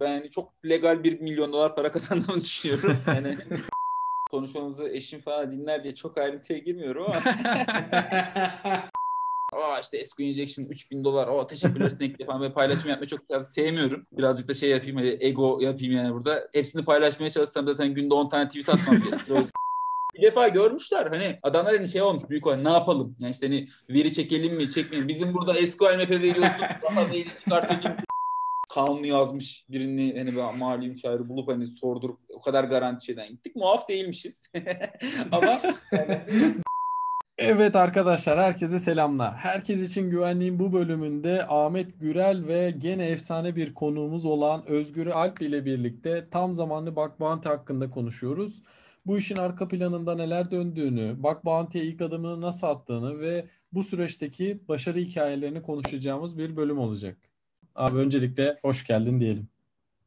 Ben hani çok legal bir milyon dolar para kazandığımı düşünüyorum. Yani konuşmamızı eşim falan dinler diye çok ayrıntıya girmiyorum ama. Aa işte Esco Injection 3000 dolar. Aa teşekkürler Snake'le falan. Ve paylaşım yapmayı çok fazla sevmiyorum. Birazcık da şey yapayım. Hani ego yapayım yani burada. Hepsini paylaşmaya çalışsam zaten günde 10 tane tweet atmam gerekiyor. bir defa görmüşler hani adamlar hani şey olmuş büyük olan ne yapalım yani işte hani veri çekelim mi çekmeyelim bizim burada SQL map'e veriyorsun daha da çıkartayım kanunu yazmış birini hani ben mali müşaviri bulup hani sordurup o kadar garanti şeyden gittik. Muaf değilmişiz. Ama Evet arkadaşlar herkese selamlar. Herkes için güvenliğin bu bölümünde Ahmet Gürel ve gene efsane bir konuğumuz olan Özgür Alp ile birlikte tam zamanlı Bug Bounty hakkında konuşuyoruz. Bu işin arka planında neler döndüğünü, Bug Bounty'ye ilk adımını nasıl attığını ve bu süreçteki başarı hikayelerini konuşacağımız bir bölüm olacak. Abi öncelikle hoş geldin diyelim.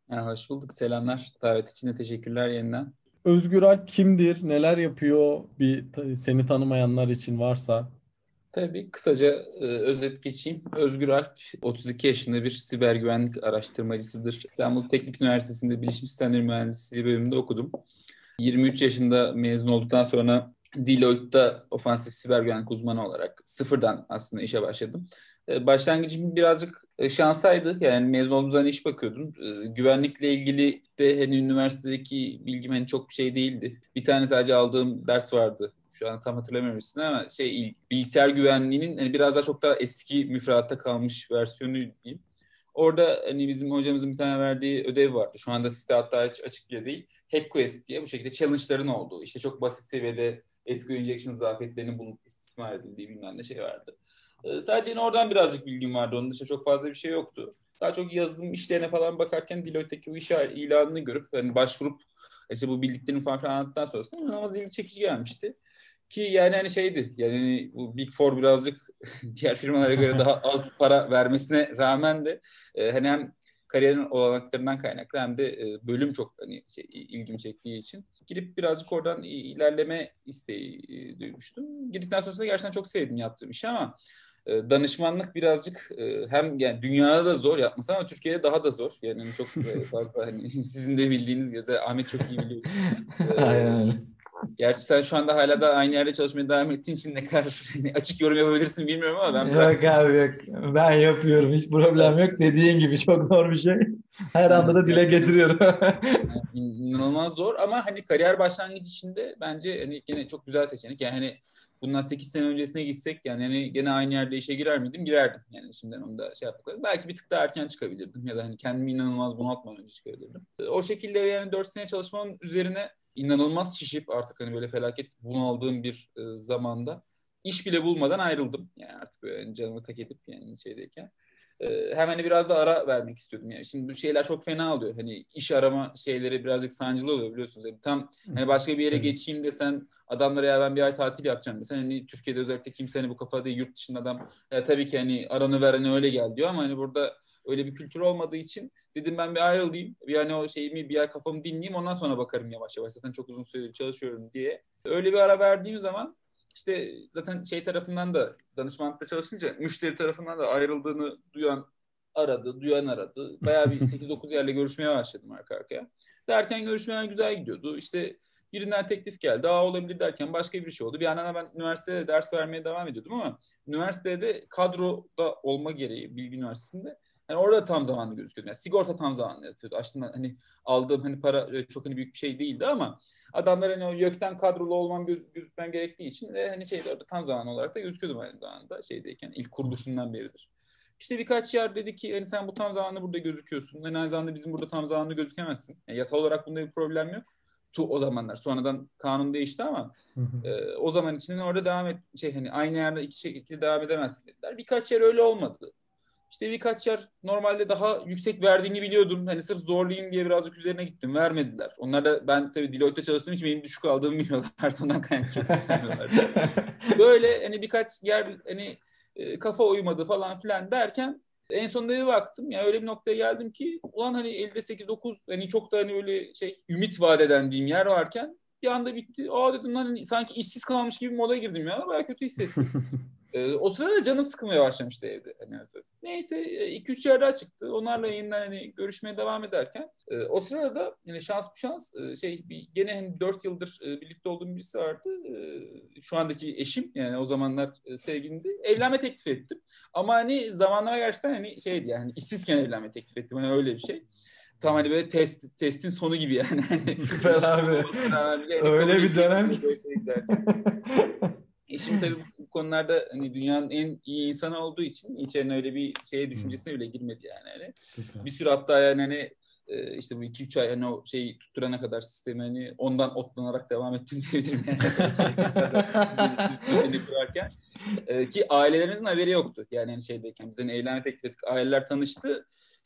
Ha, hoş bulduk. Selamlar. Davet için de teşekkürler yeniden. Özgür Alp kimdir? Neler yapıyor? Bir seni tanımayanlar için varsa. Tabii kısaca e, özet geçeyim. Özgür Alp 32 yaşında bir siber güvenlik araştırmacısıdır. İstanbul Teknik Üniversitesi'nde Bilişim Sistemleri Mühendisliği bölümünde okudum. 23 yaşında mezun olduktan sonra Deloitte'da ofansif siber güvenlik uzmanı olarak sıfırdan aslında işe başladım. E, başlangıcım birazcık şansaydı. Yani mezun olduğum zaman iş bakıyordum. E, güvenlikle ilgili de hani üniversitedeki bilgim hani çok şey değildi. Bir tane sadece aldığım ders vardı. Şu an tam hatırlamıyorum ama şey bilgisayar güvenliğinin hani biraz daha çok daha eski müfredatta kalmış versiyonu diyeyim. Orada hani bizim hocamızın bir tane verdiği ödev vardı. Şu anda site hatta hiç açık bile değil. HackQuest diye bu şekilde challenge'ların olduğu. İşte çok basit seviyede SQL injection zafiyetlerinin bulunup istismar edildiği bilmem ne şey vardı. Ee, sadece yine oradan birazcık bilgim vardı. Onun dışında çok fazla bir şey yoktu. Daha çok yazılım işlerine falan bakarken Deloitte'deki o iş ilanını görüp hani başvurup işte bu bildiklerini falan filan anlattıktan sonrasında inanılmaz ilgi çekici gelmişti. Ki yani hani şeydi yani hani bu Big Four birazcık diğer firmalara göre daha az para vermesine rağmen de e, hani hem kariyerin olanaklarından kaynaklı hem de e, bölüm çok hani şey, ilgimi çektiği için girip birazcık oradan ilerleme isteği e, duymuştum. Girdikten sonrasında gerçekten çok sevdim yaptığım işi ama danışmanlık birazcık e, hem yani dünyada da zor yapması ama Türkiye'de daha da zor. Yani çok e, fazla hani sizin de bildiğiniz gibi Ahmet çok iyi biliyor. Aynen öyle. Gerçi sen şu anda hala da aynı yerde çalışmaya devam ettiğin için ne kadar hani açık yorum yapabilirsin bilmiyorum ama ben Yok abi yok. Ben yapıyorum. Hiç problem yok. Dediğin gibi çok zor bir şey. Her anda da dile getiriyorum. İnanılmaz zor ama hani kariyer başlangıcı içinde bence hani yine çok güzel seçenek. Yani hani bundan 8 sene öncesine gitsek yani hani gene aynı yerde işe girer miydim? Girerdim. Yani şimdiden onu da şey yapmak Belki bir tık daha erken çıkabilirdim ya da hani kendimi inanılmaz bunaltmadan önce çıkabilirdim. O şekilde yani 4 sene çalışmanın üzerine inanılmaz şişip artık hani böyle felaket bunaldığım bir e, zamanda iş bile bulmadan ayrıldım. Yani artık böyle canımı tak edip yani şeydeyken. E, hemen biraz da ara vermek istiyordum yani. Şimdi bu şeyler çok fena oluyor. Hani iş arama şeyleri birazcık sancılı oluyor biliyorsunuz. Yani tam hani başka bir yere geçeyim desen adamlara ya ben bir ay tatil yapacağım mesela hani Türkiye'de özellikle kimse hani bu kafada yurt dışında adam ya tabii ki hani aranı ver hani öyle gel diyor ama hani burada öyle bir kültür olmadığı için dedim ben bir ayrılayım. Bir hani o şeyimi bir ay kafamı dinleyeyim ondan sonra bakarım yavaş yavaş. Zaten çok uzun süredir çalışıyorum diye. Öyle bir ara verdiğim zaman işte zaten şey tarafından da danışmanlıkta çalışınca müşteri tarafından da ayrıldığını duyan aradı, duyan aradı. Bayağı bir 8-9 yerle görüşmeye başladım arka arkaya. Derken görüşmeler güzel gidiyordu. İşte birinden teklif geldi. Aa olabilir derken başka bir şey oldu. Bir yandan ben üniversitede ders vermeye devam ediyordum ama üniversitede kadroda olma gereği Bilgi Üniversitesi'nde yani orada tam zamanlı gözüküyordu. Yani sigorta tam zamanlı yatıyordu. Aslında hani aldığım hani para çok hani büyük bir şey değildi ama adamlar hani o YÖK'ten kadrolu olmam göz, gözükmem gerektiği için de hani şeyde orada tam zamanlı olarak da gözüküyordum aynı zamanda şeydeyken ilk kuruluşundan beridir. İşte birkaç yer dedi ki hani sen bu tam zamanlı burada gözüküyorsun. Yani aynı zamanda bizim burada tam zamanlı gözükemezsin. Yani yasal olarak bunda bir problem yok. Tu o zamanlar. Sonradan kanun değişti ama E, o zaman içinde orada devam et şey hani aynı yerde iki şekilde devam edemezsin dediler. Birkaç yer öyle olmadı. İşte birkaç yer normalde daha yüksek verdiğini biliyordum. Hani sırf zorlayayım diye birazcık üzerine gittim. Vermediler. Onlar da ben tabii Deloitte'de çalıştığım için benim düşük aldığımı biliyorlar. Ondan kaynaklı çok istemiyorlar. Böyle hani birkaç yer hani e, kafa uymadı falan filan derken en sonunda bir baktım. Yani öyle bir noktaya geldim ki ulan hani elde 8-9 hani çok da hani öyle şey ümit vaat eden diyeyim yer varken bir anda bitti. Aa dedim lan hani sanki işsiz kalmış gibi moda girdim ya. Baya kötü hissettim. ee, o sırada canım sıkılmaya başlamıştı evde. Hani Neyse 2-3 e, yerde çıktı. Onlarla yeniden hani görüşmeye devam ederken e, o sırada da yani şans bu şans e, şey bir, gene hani 4 yıldır e, birlikte olduğum birisi vardı. E, şu andaki eşim yani o zamanlar e, sevgilimdi. Evlenme teklif ettim. Ama hani zamanlama gerçekten hani şeydi yani işsizken evlenme teklif ettim. Hani öyle bir şey. Tam hani böyle test testin sonu gibi yani. Hani Süper abi. Öyle bir dönem. Eşim tabii bu konularda hani dünyanın en iyi insanı olduğu için içerine öyle bir şeye düşüncesine bile girmedi yani. yani. Bir sürü hatta yani hani e, işte bu iki üç ay hani o şeyi tutturana kadar sistemi hani ondan otlanarak devam ettim diyebilirim yani. kurarken. E, ki ailelerimizin haberi yoktu. Yani hani şeydeyken biz hani evlenme teklif ettik. Aileler tanıştı.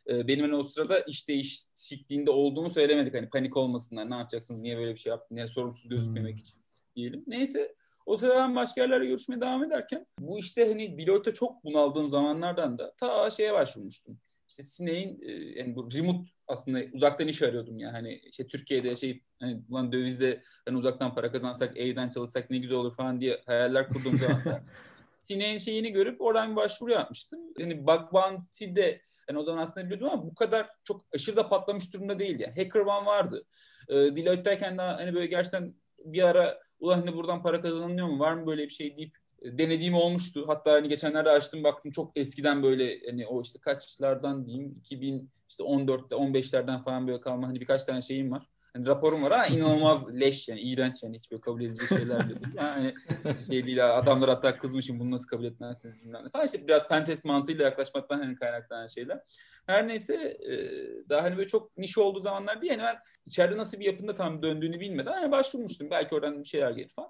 E, benim hani o sırada iş değişikliğinde olduğumu söylemedik. Hani panik olmasınlar. Ne yapacaksınız? Niye böyle bir şey yaptın? Niye sorumsuz gözükmemek hmm. için diyelim. Neyse o sırada ben başka yerlerle görüşmeye devam ederken bu işte hani Deloitte'e çok bunaldığım zamanlardan da ta şeye başvurmuştum. İşte Sineğin e, yani bu remote aslında uzaktan iş arıyordum ya hani işte Türkiye'de şey hani ulan dövizde hani uzaktan para kazansak evden çalışsak ne güzel olur falan diye hayaller kurduğum zaman Sineğin şeyini görüp oradan bir başvuru yapmıştım. Yani bug bounty'de yani o zaman aslında biliyordum ama bu kadar çok aşırı da patlamış durumda değildi. Yani Hacker One vardı. E, Deloitte'deyken daha hani böyle gerçekten bir ara ulan hani buradan para kazanılıyor mu var mı böyle bir şey deyip e, denediğim olmuştu. Hatta hani geçenlerde açtım baktım çok eskiden böyle hani o işte kaçlardan diyeyim 2000 işte 14'te 15'lerden falan böyle kalma hani birkaç tane şeyim var. Hani raporum var ha inanılmaz leş yani iğrenç yani hiç böyle kabul edilecek şeyler değil. Yani şey değil adamlar hatta kızmışım bunu nasıl kabul etmezsiniz bilmem ne falan işte biraz pentest mantığıyla yaklaşmaktan hani kaynaklanan şeyler. Her neyse daha hani böyle çok niş olduğu zamanlar değil. Yani ben içeride nasıl bir yapında tam döndüğünü bilmeden hani başvurmuştum. Belki oradan bir şeyler gelir falan.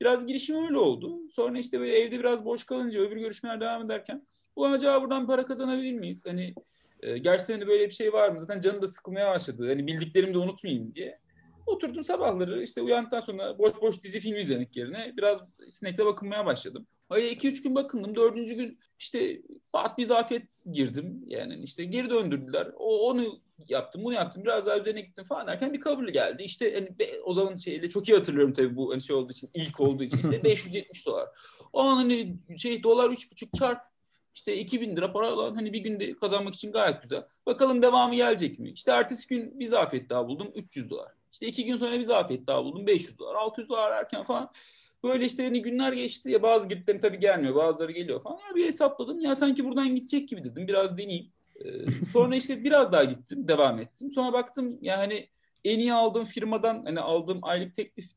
Biraz girişim öyle oldu. Sonra işte böyle evde biraz boş kalınca öbür görüşmeler devam ederken ulan acaba buradan para kazanabilir miyiz? Hani e, gerçekten hani böyle bir şey var mı? Zaten canım da sıkılmaya başladı. Hani bildiklerimi de unutmayayım diye. Oturdum sabahları işte uyandıktan sonra boş boş dizi film izlemek yerine biraz sinekle bakınmaya başladım. Öyle iki üç gün bakındım. Dördüncü gün işte bat bir zafiyet girdim. Yani işte geri döndürdüler. O, onu yaptım, bunu yaptım. Biraz daha üzerine gittim falan derken bir kabul geldi. İşte hani be, o zaman şeyle çok iyi hatırlıyorum tabii bu hani şey olduğu için, ilk olduğu için işte 570 dolar. O an hani şey dolar üç buçuk çarp işte 2000 lira para olan hani bir günde kazanmak için gayet güzel. Bakalım devamı gelecek mi? İşte ertesi gün bir zafiyet daha buldum 300 dolar. İşte iki gün sonra bir zafiyet daha buldum 500 dolar, 600 dolar erken falan. Böyle işte hani günler geçti ya bazı giritlerim tabii gelmiyor bazıları geliyor falan. Ya bir hesapladım ya sanki buradan gidecek gibi dedim biraz deneyeyim. Ee, sonra işte biraz daha gittim devam ettim. Sonra baktım yani en iyi aldığım firmadan hani aldığım aylık teklifin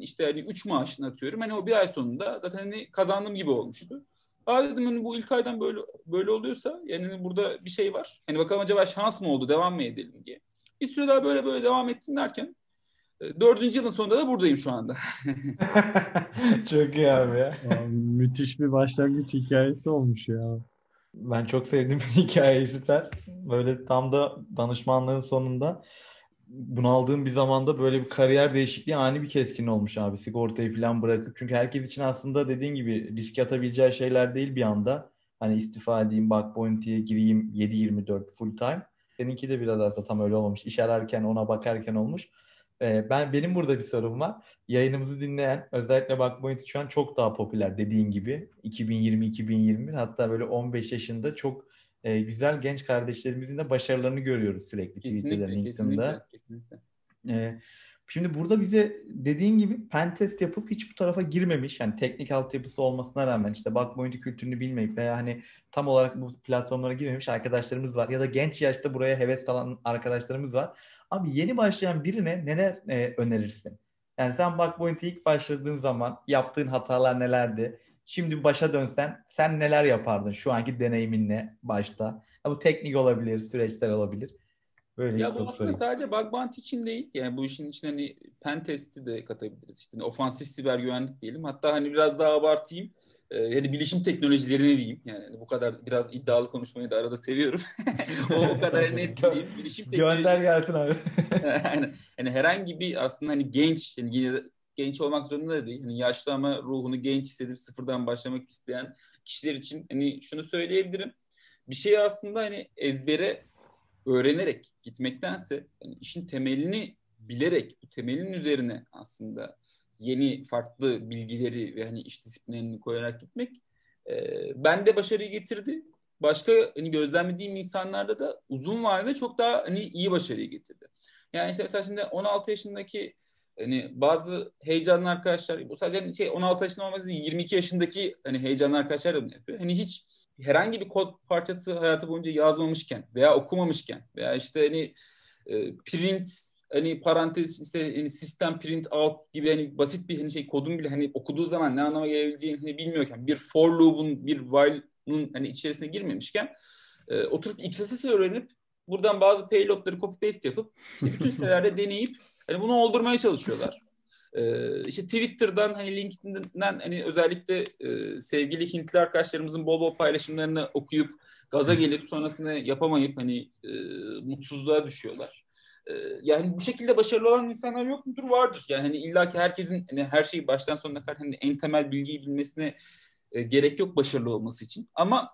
işte hani 3 maaşını atıyorum. Hani o bir ay sonunda zaten hani kazandığım gibi olmuştu. Aa dedim hani bu ilk aydan böyle böyle oluyorsa yani hani burada bir şey var. Hani bakalım acaba şans mı oldu devam mı edelim diye. Bir süre daha böyle böyle devam ettim derken Dördüncü yılın sonunda da buradayım şu anda. çok iyi abi ya. Abi, müthiş bir başlangıç hikayesi olmuş ya. Ben çok sevdim hikayeyi süper. Böyle tam da danışmanlığın sonunda bunaldığım bir zamanda böyle bir kariyer değişikliği ani bir keskin olmuş abi sigortayı falan bırakıp. Çünkü herkes için aslında dediğin gibi risk atabileceği şeyler değil bir anda. Hani istifa edeyim, bug bounty'ye gireyim 7-24 full time. Seninki de biraz aslında tam öyle olmamış. İş ararken ona bakarken olmuş. Ee, ben benim burada bir sorum var. Yayınımızı dinleyen özellikle Bugpoint şu an çok daha popüler dediğin gibi 2020-2021 hatta böyle 15 yaşında çok e, güzel genç kardeşlerimizin de başarılarını görüyoruz sürekli Twitter'da, LinkedIn'da. Kesinlikle, Ee, şimdi burada bize dediğin gibi pentest yapıp hiç bu tarafa girmemiş yani teknik altyapısı olmasına rağmen işte Bugpoint kültürünü bilmeyip veya hani tam olarak bu platformlara girmemiş arkadaşlarımız var ya da genç yaşta buraya heves alan arkadaşlarımız var. Abi yeni başlayan birine neler e, önerirsin? Yani sen Bugpoint'e ilk başladığın zaman yaptığın hatalar nelerdi? Şimdi başa dönsen sen neler yapardın şu anki deneyiminle başta? Ya bu teknik olabilir, süreçler olabilir. Böyle ya bu aslında sadece bug bounty için değil. Yani bu işin içine hani pen testi de katabiliriz. İşte hani ofansif siber güvenlik diyelim. Hatta hani biraz daha abartayım e, hadi bilişim teknolojilerini diyeyim. Yani bu kadar biraz iddialı konuşmayı da arada seviyorum. o, o kadar net değil. Bilişim teknoloji. Gönder gelsin abi. yani, yani herhangi bir aslında hani genç yani yine genç olmak zorunda da değil. Yani yaşlı ama ruhunu genç hissedip sıfırdan başlamak isteyen kişiler için hani şunu söyleyebilirim. Bir şey aslında hani ezbere öğrenerek gitmektense yani işin temelini bilerek bu temelin üzerine aslında yeni farklı bilgileri ve hani iş disiplinlerini koyarak gitmek e, bende başarıyı getirdi. başka hani gözlemlediğim insanlarda da uzun vadede çok daha hani iyi başarıyı getirdi. Yani işte mesela şimdi 16 yaşındaki hani bazı heyecanlı arkadaşlar bu sadece hani şey 16 yaşında olmaz 22 yaşındaki hani heyecanlı arkadaşlar da bunu yapıyor. Hani hiç herhangi bir kod parçası hayatı boyunca yazmamışken veya okumamışken veya işte hani e, print hani parantez işte hani sistem print out gibi hani basit bir hani şey kodun bile hani okuduğu zaman ne anlama gelebileceğini hani bilmiyorken bir for loop'un bir while'ın hani içerisine girmemişken e, oturup XSS öğrenip buradan bazı payload'ları copy paste yapıp işte bütün sitelerde deneyip hani bunu oldurmaya çalışıyorlar. Ee, işte Twitter'dan hani LinkedIn'den hani özellikle e, sevgili Hintli arkadaşlarımızın bol bol paylaşımlarını okuyup gaza gelip sonrasında yapamayıp hani e, mutsuzluğa düşüyorlar. E, yani bu şekilde başarılı olan insanlar yok mudur? Vardır. Yani hani illaki herkesin hani her şeyi baştan sonuna kadar hani en temel bilgiyi bilmesine e, gerek yok başarılı olması için. Ama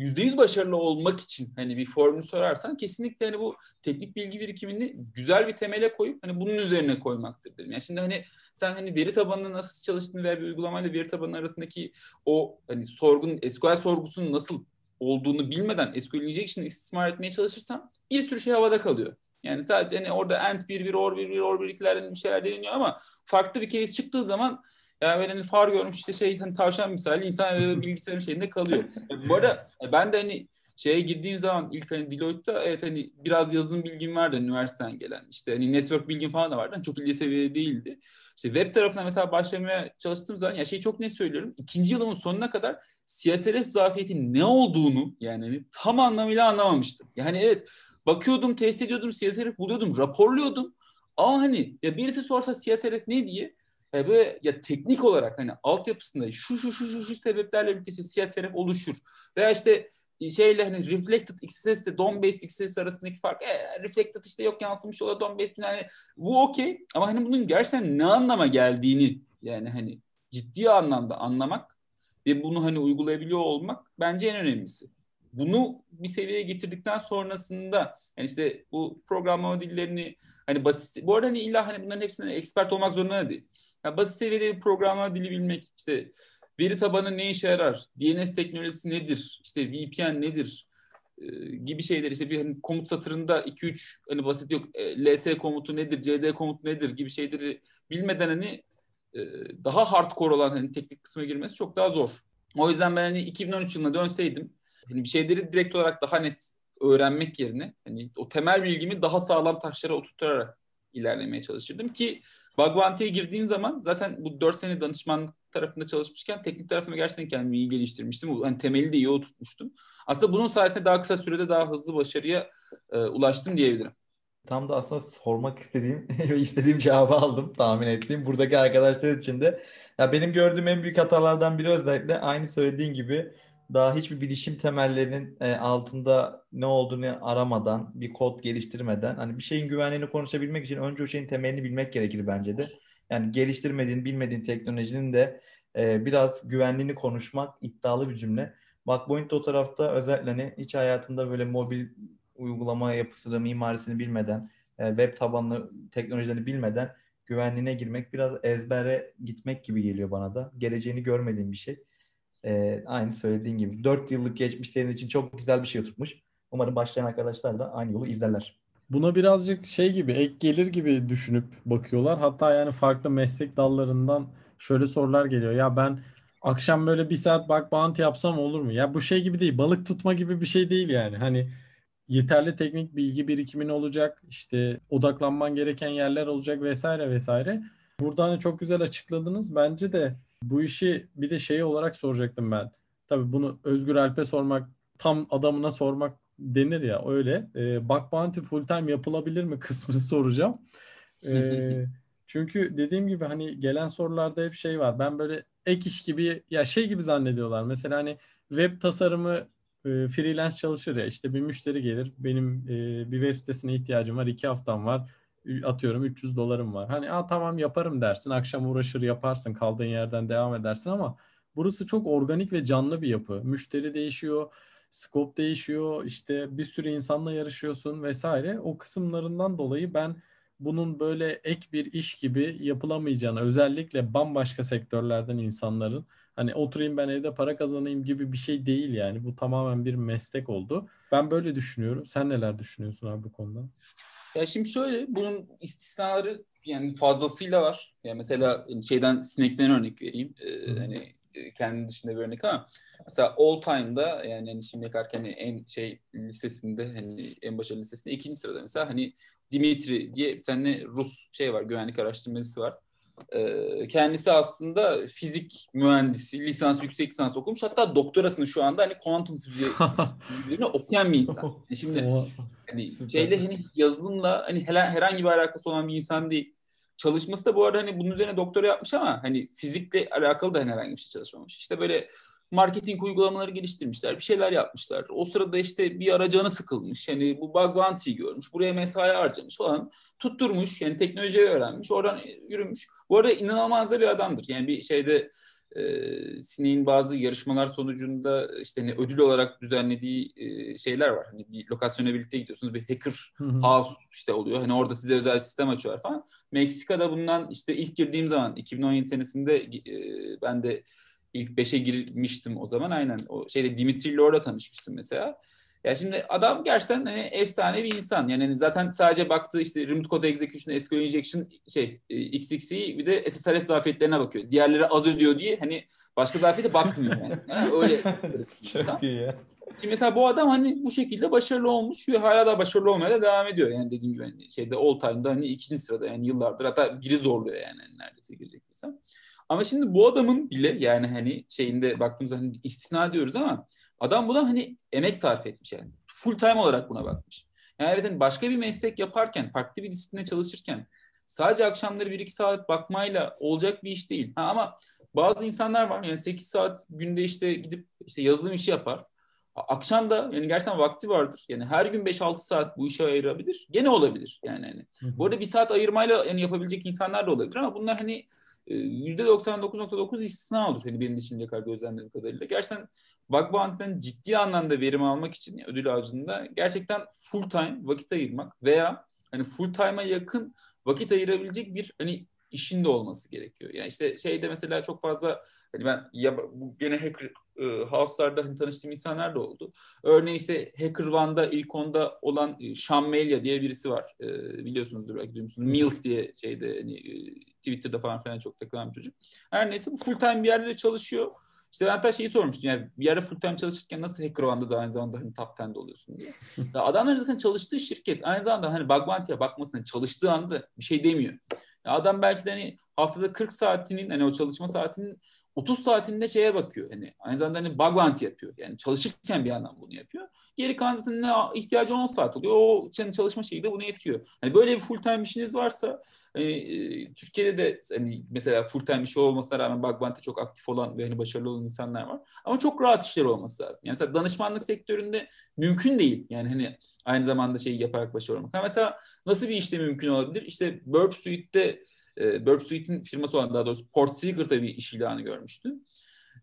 %100 başarılı olmak için hani bir formül sorarsan kesinlikle hani bu teknik bilgi birikimini güzel bir temele koyup hani bunun üzerine koymaktır derim. Yani şimdi hani sen hani veri tabanının nasıl çalıştığını veya bir uygulamayla veri tabanı arasındaki o hani sorgunun SQL sorgusunun nasıl olduğunu bilmeden SQL injection istismar etmeye çalışırsan bir sürü şey havada kalıyor. Yani sadece hani orada end bir bir or bir bir or bir ikilerden bir şeyler deniliyor ama farklı bir case çıktığı zaman yani böyle hani far görmüş işte şey hani tavşan misali insan bilgisayarın şeyinde kalıyor. Bu arada ben de hani şeye girdiğim zaman ilk hani Deloitte'da evet hani biraz yazılım bilgim vardı üniversiteden gelen. İşte hani network bilgim falan da vardı. Hani çok ilgi seviyede değildi. İşte web tarafına mesela başlamaya çalıştığım zaman ya şey çok ne söylüyorum. İkinci yılımın sonuna kadar CSRF zafiyetin ne olduğunu yani hani tam anlamıyla anlamamıştım. Yani evet bakıyordum, test ediyordum, CSRF buluyordum, raporluyordum. Ama hani ya birisi sorsa CSRF ne diye e, ya teknik olarak hani altyapısında şu şu şu şu, şu sebeplerle birlikte işte CSRF oluşur. Veya işte şeyle hani reflected XSS ile DOM based XSS arasındaki fark e, reflected işte yok yansımış ola DOM based yani bu okey ama hani bunun gerçekten ne anlama geldiğini yani hani ciddi anlamda anlamak ve bunu hani uygulayabiliyor olmak bence en önemlisi. Bunu bir seviyeye getirdikten sonrasında yani işte bu programlama dillerini hani basit bu arada hani illa hani bunların hepsine expert olmak zorunda değil. Yani basit seviyede bir programlama dili bilmek, işte veri tabanı ne işe yarar, DNS teknolojisi nedir, işte VPN nedir e, gibi şeyler işte bir hani komut satırında 2-3 hani basit yok e, ls komutu nedir, cd komutu nedir gibi şeyleri bilmeden hani e, daha hardcore olan hani teknik kısma girmesi çok daha zor. O yüzden ben hani 2013 yılına dönseydim hani bir şeyleri direkt olarak daha net öğrenmek yerine hani o temel bilgimi daha sağlam taşlara oturtarak ilerlemeye çalışırdım ki Bug Bounty'ye girdiğim zaman zaten bu 4 sene danışmanlık tarafında çalışmışken teknik tarafımı gerçekten kendimi iyi geliştirmiştim. Hani temeli de iyi oturtmuştum. Aslında bunun sayesinde daha kısa sürede daha hızlı başarıya e, ulaştım diyebilirim. Tam da aslında sormak istediğim istediğim cevabı aldım tahmin ettiğim. Buradaki arkadaşlar için de. Ya benim gördüğüm en büyük hatalardan biri özellikle aynı söylediğin gibi daha hiçbir bilişim temellerinin e, altında ne olduğunu aramadan, bir kod geliştirmeden, hani bir şeyin güvenliğini konuşabilmek için önce o şeyin temelini bilmek gerekir bence de. Yani geliştirmediğin, bilmediğin teknolojinin de e, biraz güvenliğini konuşmak iddialı bir cümle. Backpoint o tarafta özellikle hani hiç hayatında böyle mobil uygulama yapısını, mimarisini bilmeden, e, web tabanlı teknolojilerini bilmeden güvenliğine girmek biraz ezbere gitmek gibi geliyor bana da. Geleceğini görmediğim bir şey. E, aynı söylediğin gibi 4 yıllık geçmiş senin için çok güzel bir şey oturtmuş. Umarım başlayan arkadaşlar da aynı yolu izlerler. Buna birazcık şey gibi ek gelir gibi düşünüp bakıyorlar. Hatta yani farklı meslek dallarından şöyle sorular geliyor. Ya ben akşam böyle bir saat bak bounty yapsam olur mu? Ya bu şey gibi değil. Balık tutma gibi bir şey değil yani. Hani yeterli teknik bilgi birikimin olacak. işte odaklanman gereken yerler olacak vesaire vesaire. Burada hani çok güzel açıkladınız. Bence de bu işi bir de şey olarak soracaktım ben. Tabii bunu Özgür Alp'e sormak, tam adamına sormak denir ya öyle. E, bug bounty full time yapılabilir mi kısmını soracağım. E, çünkü dediğim gibi hani gelen sorularda hep şey var. Ben böyle ek iş gibi ya şey gibi zannediyorlar. Mesela hani web tasarımı e, freelance çalışır ya işte bir müşteri gelir benim e, bir web sitesine ihtiyacım var iki haftam var atıyorum 300 dolarım var. Hani Aa, tamam yaparım dersin. Akşam uğraşır yaparsın. Kaldığın yerden devam edersin ama burası çok organik ve canlı bir yapı. Müşteri değişiyor, scope değişiyor. işte bir sürü insanla yarışıyorsun vesaire. O kısımlarından dolayı ben bunun böyle ek bir iş gibi yapılamayacağını özellikle bambaşka sektörlerden insanların hani oturayım ben evde para kazanayım gibi bir şey değil yani. Bu tamamen bir meslek oldu. Ben böyle düşünüyorum. Sen neler düşünüyorsun abi bu konuda? Ya şimdi şöyle bunun istisnaları yani fazlasıyla var. Yani mesela şeyden sinekten örnek vereyim. Ee, hani e, kendi dışında bir örnek ama mesela all time'da yani hani şimdi bakarken hani en şey listesinde hani en başarılı listesinde ikinci sırada mesela hani Dimitri diye bir tane Rus şey var güvenlik araştırmacısı var. Ee, kendisi aslında fizik mühendisi, lisans, yüksek lisans okumuş. Hatta doktorasını şu anda hani kuantum fiziği okuyan bir insan. Yani şimdi hani şeyle hani yazılımla hani herhangi bir alakası olan bir insan değil. Çalışması da bu arada hani bunun üzerine doktora yapmış ama hani fizikle alakalı da hani herhangi bir şey çalışmamış. İşte böyle marketing uygulamaları geliştirmişler, bir şeyler yapmışlar. O sırada işte bir ara canı sıkılmış. Yani bu bug bounty'yi görmüş, buraya mesai harcamış falan. Tutturmuş, yani teknolojiyi öğrenmiş, oradan yürümüş. Bu arada inanılmaz da bir adamdır. Yani bir şeyde e, Sinek'in bazı yarışmalar sonucunda işte hani ödül olarak düzenlediği e, şeyler var. Hani bir lokasyona birlikte gidiyorsunuz, bir hacker house işte oluyor. Hani orada size özel sistem açıyorlar falan. Meksika'da bundan işte ilk girdiğim zaman 2017 senesinde e, ben de ilk beşe girmiştim o zaman aynen. O şeyde Dimitri ile orada tanışmıştım mesela. Ya şimdi adam gerçekten hani efsane bir insan. Yani hani zaten sadece baktığı işte remote code execution, SQL injection, şey e, XX'i bir de SSRF zafiyetlerine bakıyor. Diğerleri az ödüyor diye hani başka zafiyete bakmıyor yani. yani öyle Çok iyi ya. Şimdi mesela bu adam hani bu şekilde başarılı olmuş ve hala da başarılı olmaya da devam ediyor. Yani dediğim gibi hani şeyde all time'da hani ikinci sırada yani yıllardır hatta biri zorluyor yani hani neredeyse girecek insan. Ama şimdi bu adamın bile yani hani şeyinde baktığımızda hani istisna diyoruz ama adam buna hani emek sarf etmiş yani. Full time olarak buna bakmış. Yani evet hani başka bir meslek yaparken, farklı bir disipline çalışırken sadece akşamları 1-2 saat bakmayla olacak bir iş değil. Ha, ama bazı insanlar var yani 8 saat günde işte gidip işte yazılım işi yapar. Akşam da yani gerçekten vakti vardır. Yani her gün 5-6 saat bu işe ayırabilir. Gene olabilir yani hani. Bu arada bir saat ayırmayla yani yapabilecek insanlar da olabilir ama bunlar hani %99.9 ee, istisna olur. Hani benim şimdiye kadar gözlemlediğim kadarıyla. Gerçekten bounty'den ciddi anlamda verim almak için ödül ağacında gerçekten full time vakit ayırmak veya hani full time'a yakın vakit ayırabilecek bir hani işin de olması gerekiyor. Yani işte şeyde mesela çok fazla hani ben ya bu gene hacker e, house'larda hani tanıştığım insanlar da oldu. Örneğin işte Hacker One'da ilk onda olan e, Sean Melia diye birisi var. E, biliyorsunuzdur belki duymuşsunuz. Mills diye şeyde hani, e, Twitter'da falan filan çok takılan bir çocuk. Her neyse bu full time bir yerde çalışıyor. İşte ben hatta şeyi sormuştum yani bir yerde full time çalışırken nasıl Hacker da aynı zamanda hani top 10'de oluyorsun diye. ya adamların zaten çalıştığı şirket aynı zamanda hani bug bounty'ye bakmasına çalıştığı anda bir şey demiyor. Ya adam belki de hani haftada 40 saatinin hani o çalışma saatinin 30 saatinde şeye bakıyor. Hani aynı zamanda hani bug bounty yapıyor. Yani çalışırken bir yandan bunu yapıyor. Geri kalan zaten ne ihtiyacı 10 saat oluyor. O çalışma şeyi de buna yetiyor. Hani böyle bir full time işiniz varsa hani, e, Türkiye'de de hani mesela full time işi olmasına rağmen bug bounty çok aktif olan ve hani başarılı olan insanlar var. Ama çok rahat işleri olması lazım. Yani mesela danışmanlık sektöründe mümkün değil. Yani hani aynı zamanda şeyi yaparak başarılı olmak. Ha mesela nasıl bir işte mümkün olabilir? İşte Burp Suite'de e, Burp Suite'in firması olan daha doğrusu Port Secret'ta bir iş ilanı görmüştü.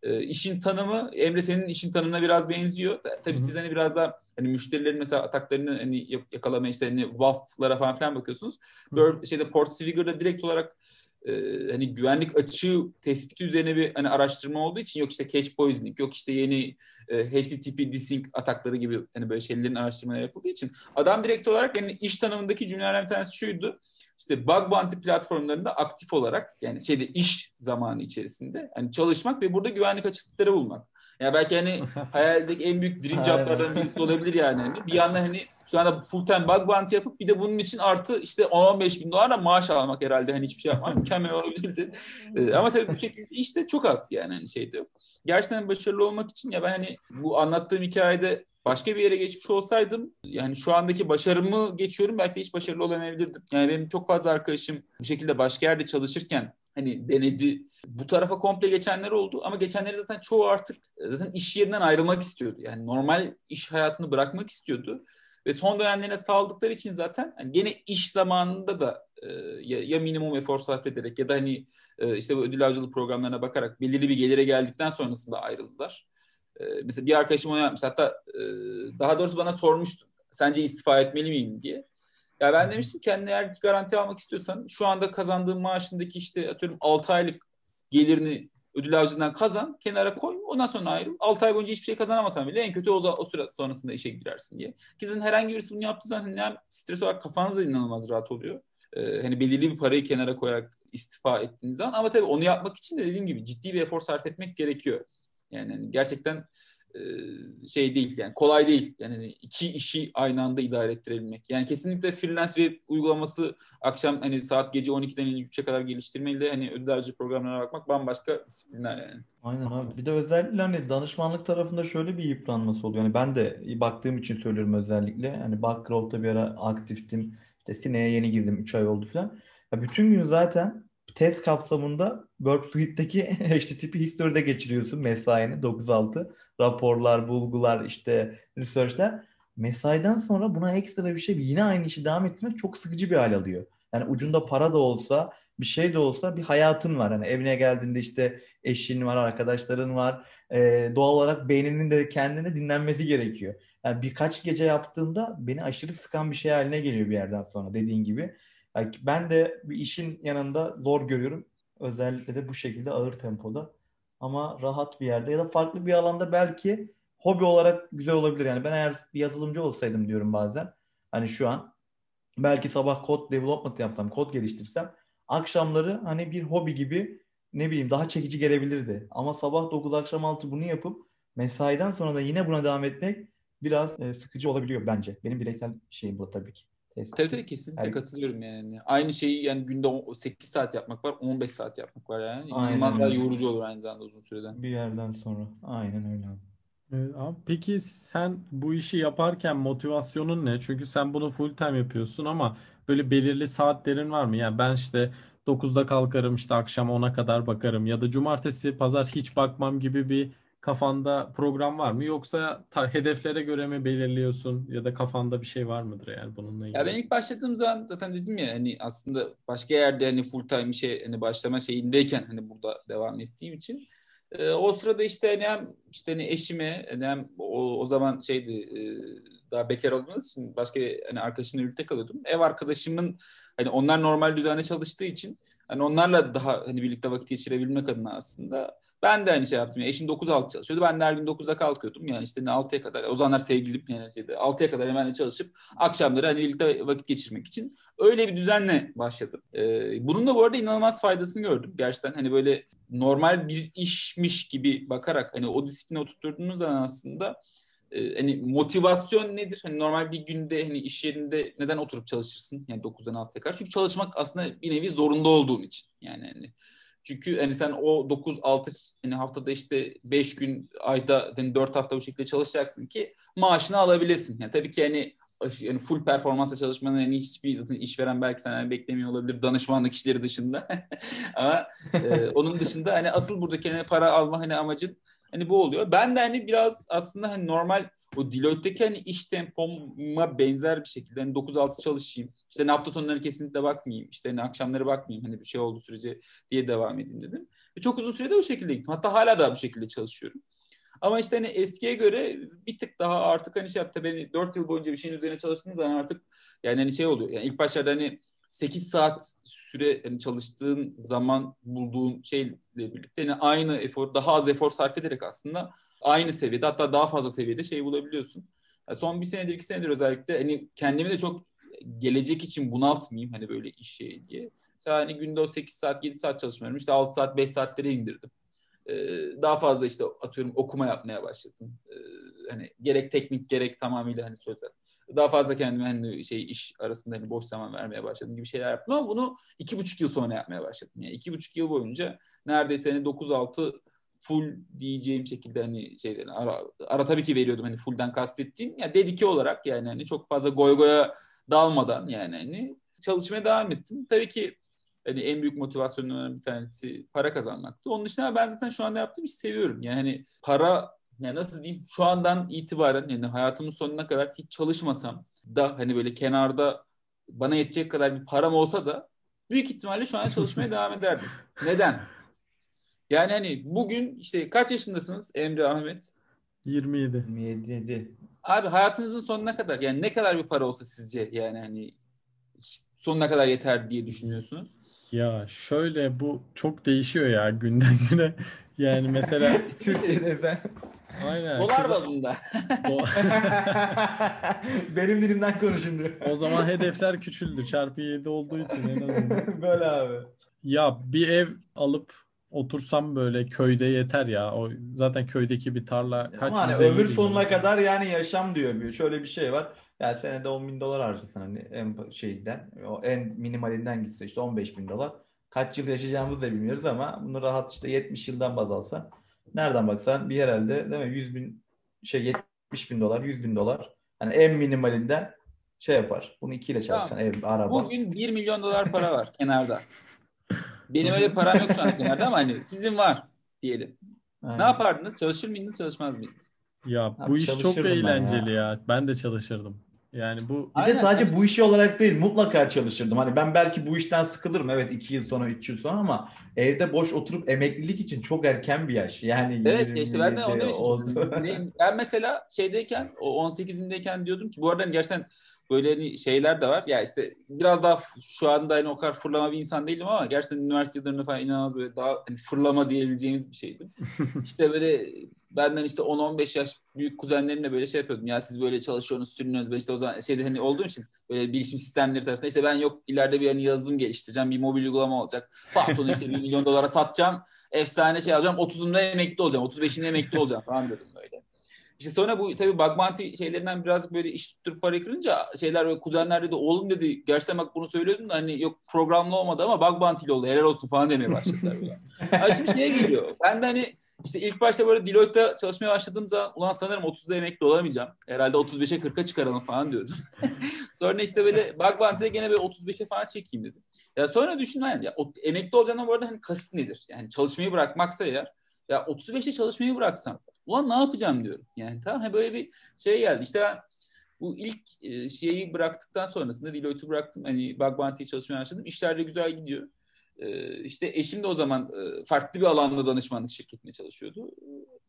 E, işin tanımı Emre senin işin tanımına biraz benziyor. Tabii siz hani biraz daha hani müşterilerin mesela ataklarını hani yakalamaya işte hani WAF'lara falan filan bakıyorsunuz. Burp, şeyde Port Secret'da direkt olarak e, hani güvenlik açığı tespiti üzerine bir hani araştırma olduğu için yok işte cache poisoning, yok işte yeni e, HTTP desync atakları gibi hani böyle şeylerin araştırmaları yapıldığı için adam direkt olarak yani iş tanımındaki cümlelerden bir tanesi şuydu işte bug bounty platformlarında aktif olarak yani şeyde iş zamanı içerisinde hani çalışmak ve burada güvenlik açıklıkları bulmak. Yani belki hani hayaldeki en büyük dream joblardan birisi olabilir yani. Hani bir yandan hani şu anda full time bug bounty yapıp bir de bunun için artı işte 10-15 bin dolar da maaş almak herhalde hani hiçbir şey yapmak mükemmel olabilirdi. Ee, ama tabii bu şekilde işte çok az yani hani şeyde yok. Gerçekten başarılı olmak için ya ben hani bu anlattığım hikayede başka bir yere geçmiş olsaydım yani şu andaki başarımı geçiyorum belki de hiç başarılı olamayabilirdim. Yani benim çok fazla arkadaşım bu şekilde başka yerde çalışırken hani denedi. Bu tarafa komple geçenler oldu ama geçenleri zaten çoğu artık zaten iş yerinden ayrılmak istiyordu. Yani normal iş hayatını bırakmak istiyordu. Ve son dönemlerine sağladıkları için zaten yani gene iş zamanında da e, ya, ya minimum efor sarf ederek ya da hani e, işte bu ödül avcılık programlarına bakarak belirli bir gelire geldikten sonrasında ayrıldılar. E, mesela bir arkadaşım onu yapmış. Hatta e, daha doğrusu bana sormuştu. Sence istifa etmeli miyim diye. Ya ben demiştim kendine eğer garanti almak istiyorsan şu anda kazandığın maaşındaki işte atıyorum 6 aylık gelirini ödül avcından kazan, kenara koy, ondan sonra ayrıl. 6 ay boyunca hiçbir şey kazanamasan bile en kötü o, o süre sonrasında işe girersin diye. Kızın herhangi birisi bunu yaptığı zaman hem stres olarak kafanız da inanılmaz rahat oluyor. Ee, hani belirli bir parayı kenara koyarak istifa ettiğiniz zaman ama tabii onu yapmak için de dediğim gibi ciddi bir efor sarf etmek gerekiyor. Yani hani gerçekten e, şey değil yani kolay değil. Yani hani iki işi aynı anda idare ettirebilmek. Yani kesinlikle freelance web uygulaması akşam hani saat gece 12'den 3'e kadar geliştirmeyle hani ödül programlara bakmak bambaşka disiplinler yani. Aynen abi. Bir de özellikle hani danışmanlık tarafında şöyle bir yıpranması oluyor. Yani ben de baktığım için söylüyorum özellikle. Hani Backroll'da bir ara aktiftim. İşte Sine'ye yeni girdim. 3 ay oldu falan. Ya bütün gün zaten test kapsamında Work Suite'deki HTTP history'de geçiriyorsun mesaini 9-6. Raporlar, bulgular, işte research'ler. Mesaiden sonra buna ekstra bir şey yine aynı işi devam ettirmek çok sıkıcı bir hal alıyor. Yani ucunda para da olsa, bir şey de olsa bir hayatın var. Hani evine geldiğinde işte eşin var, arkadaşların var. Ee, doğal olarak beyninin de kendine dinlenmesi gerekiyor. Yani birkaç gece yaptığında beni aşırı sıkan bir şey haline geliyor bir yerden sonra dediğin gibi. Yani ben de bir işin yanında zor görüyorum. Özellikle de bu şekilde ağır tempoda. Ama rahat bir yerde ya da farklı bir alanda belki hobi olarak güzel olabilir. Yani ben eğer bir yazılımcı olsaydım diyorum bazen. Hani şu an belki sabah kod development yapsam, kod geliştirsem akşamları hani bir hobi gibi ne bileyim daha çekici gelebilirdi. Ama sabah 9 akşam 6 bunu yapıp mesaiden sonra da yine buna devam etmek biraz e, sıkıcı olabiliyor bence. Benim bireysel şeyim bu tabii ki. Tabii tabii kesinlikle Her... katılıyorum yani. Aynı şeyi yani günde 8 saat yapmak var, 15 saat yapmak var yani. İnanılmaz daha yorucu olur aynı zamanda uzun süreden. Bir yerden sonra. Aynen öyle Evet, abi peki sen bu işi yaparken motivasyonun ne? Çünkü sen bunu full time yapıyorsun ama böyle belirli saatlerin var mı? Yani ben işte 9'da kalkarım işte akşam 10'a kadar bakarım ya da cumartesi pazar hiç bakmam gibi bir kafanda program var mı? Yoksa ta, hedeflere göre mi belirliyorsun ya da kafanda bir şey var mıdır yani bununla ilgili? Ya ben ilk başladığım zaman zaten dedim ya hani aslında başka yerde hani full time şey hani başlama şeyindeyken hani burada devam ettiğim için e, o sırada işte hani hem işte hani eşime hani hem o, o zaman şeydi e, daha bekar olduğumuz için başka hani arkadaşımla birlikte kalıyordum. Ev arkadaşımın hani onlar normal düzenle çalıştığı için hani onlarla daha hani birlikte vakit geçirebilmek adına aslında ben de aynı şey yaptım. Yani eşim 9-6 çalışıyordu. Ben de her gün 9'da kalkıyordum. Yani işte 6'ya kadar. O zamanlar sevgilim yani şeyde 6'ya kadar hemen çalışıp akşamları hani birlikte vakit geçirmek için öyle bir düzenle başladım. Ee, bunun da bu arada inanılmaz faydasını gördüm. Gerçekten hani böyle normal bir işmiş gibi bakarak hani o disipline oturtturduğunuz zaman aslında e, hani motivasyon nedir? Hani normal bir günde hani iş yerinde neden oturup çalışırsın? Yani 9'dan 6'ya kadar. Çünkü çalışmak aslında bir nevi zorunda olduğum için. Yani hani çünkü hani sen o 9 6 hani haftada işte 5 gün ayda hani 4 hafta bu şekilde çalışacaksın ki maaşını alabilesin. Yani tabii ki hani yani full performansla çalışmanın hani hiçbir zaten işveren belki senden beklemiyor olabilir danışmanlık işleri dışında. Ama e, onun dışında hani asıl buradaki hani para alma hani amacın hani bu oluyor. Ben de hani biraz aslında hani normal o Deloitte'deki hani iş tempoma benzer bir şekilde hani 9-6 çalışayım. İşte hani hafta sonları kesinlikle bakmayayım. İşte hani akşamları bakmayayım hani bir şey olduğu sürece diye devam edeyim dedim. Ve çok uzun sürede o şekilde gittim. Hatta hala da bu şekilde çalışıyorum. Ama işte hani eskiye göre bir tık daha artık hani şey yaptı beni 4 yıl boyunca bir şeyin üzerine çalıştığınız zaman artık yani hani şey oluyor. Yani ilk başlarda hani 8 saat süre yani çalıştığın zaman bulduğun şeyle birlikte yani aynı efor, daha az efor sarf ederek aslında aynı seviyede hatta daha fazla seviyede şey bulabiliyorsun. Yani son bir senedir iki senedir özellikle hani kendimi de çok gelecek için bunaltmayayım hani böyle iş şey diye. Mesela hani günde o 8 saat 7 saat çalışmıyorum işte 6 saat 5 saatlere indirdim. Ee, daha fazla işte atıyorum okuma yapmaya başladım. Ee, hani gerek teknik gerek tamamıyla hani sözel. Daha fazla kendime hani şey iş arasında hani boş zaman vermeye başladım gibi şeyler yaptım ama bunu iki buçuk yıl sonra yapmaya başladım. Yani iki buçuk yıl boyunca neredeyse hani 9-6 full diyeceğim şekilde hani şeyden ara, ara tabii ki veriyordum hani fullden kastettiğim ya dedike olarak yani hani çok fazla goy goya dalmadan yani hani çalışmaya devam ettim. Tabii ki hani en büyük motivasyonlarından bir tanesi para kazanmaktı. Onun dışında ben zaten şu anda yaptığım işi seviyorum. Yani hani para yani nasıl diyeyim şu andan itibaren yani hayatımın sonuna kadar hiç çalışmasam da hani böyle kenarda bana yetecek kadar bir param olsa da büyük ihtimalle şu an çalışmaya devam ederdim. Neden? Yani hani bugün işte kaç yaşındasınız Emre Ahmet? 27. 27. Abi hayatınızın sonuna kadar yani ne kadar bir para olsa sizce yani hani sonuna kadar yeter diye düşünüyorsunuz? Ya şöyle bu çok değişiyor ya günden güne. Yani mesela Türkiye'de sen. aynen Dolar kız- bazında. Benim dilimden konuş şimdi. o zaman hedefler küçüldü. Çarpı 7 olduğu için en azından. Böyle abi. Ya bir ev alıp otursam böyle köyde yeter ya. O zaten köydeki bir tarla kaç Ama hani 150 ömür sonuna lira. kadar yani yaşam diyor. Bir- Şöyle bir şey var. Yani senede 10 bin dolar harcasın hani en şeyden, o en minimalinden gitse işte 15 bin dolar. Kaç yıl yaşayacağımızı da bilmiyoruz ama bunu rahat işte 70 yıldan baz alsan nereden baksan bir herhalde değil mi 100 bin şey 70 bin dolar 100 bin dolar hani en minimalinden şey yapar. Bunu 2 ile çarpsan ev, araba. Bugün 1 milyon dolar para var kenarda. Benim öyle param yok şu an kenarda ama hani sizin var diyelim. Aynen. Ne yapardınız? Çalışır mıydınız, çalışmaz mıydınız? Ya Abi bu iş çok eğlenceli ya. Ben de çalışırdım. Yani bu Bir de Aynen. sadece bu işi olarak değil mutlaka çalışırdım. Hani ben belki bu işten sıkılırım evet 2 yıl sonra 3 yıl sonra ama evde boş oturup emeklilik için çok erken bir yaş. Yani Evet işte ben de 27 onu oldu. Ben mesela şeydeyken o 18'imdeyken diyordum ki bu arada hani gerçekten böyle hani şeyler de var. Ya işte biraz daha şu anda hani o kadar fırlama bir insan değilim ama gerçekten üniversite yıllarında falan inanılmaz böyle daha hani fırlama diyebileceğimiz bir şeydim. İşte böyle benden işte 10-15 yaş büyük kuzenlerimle böyle şey yapıyordum. Ya siz böyle çalışıyorsunuz, sürünüyorsunuz. Ben işte o zaman şeyde hani olduğum için böyle bilişim sistemleri tarafında işte ben yok ileride bir hani yazılım geliştireceğim. Bir mobil uygulama olacak. Patron'u işte 1 milyon dolara satacağım. Efsane şey alacağım. 30'unda emekli olacağım. 35'inde emekli olacağım falan dedim. İşte sonra bu tabii bounty şeylerinden birazcık böyle iş tutturup parayı kırınca şeyler böyle kuzenler dedi oğlum dedi gerçekten bak bunu söylüyordum da hani yok programlı olmadı ama bug bounty'li oldu helal olsun falan demeye başladılar. Ha şimdi şeye geliyor. Ben de hani işte ilk başta böyle Deloitte'da çalışmaya başladığım zaman ulan sanırım 30'da emekli olamayacağım. Herhalde 35'e 40'a çıkaralım falan diyordum. sonra işte böyle bug bounty'de gene böyle 35'e falan çekeyim dedim. Ya sonra düşündüm yani ya, o, emekli olacağına bu arada hani kasıt nedir? Yani çalışmayı bırakmaksa eğer ya 35'te çalışmayı bıraksam ulan ne yapacağım diyorum. Yani tamam ha böyle bir şey geldi. İşte ben bu ilk e, şeyi bıraktıktan sonrasında Deloitte'u bıraktım. Hani Bug Bounty'ye çalışmaya başladım. İşler de güzel gidiyor. E, işte eşim de o zaman e, farklı bir alanda danışmanlık şirketine çalışıyordu.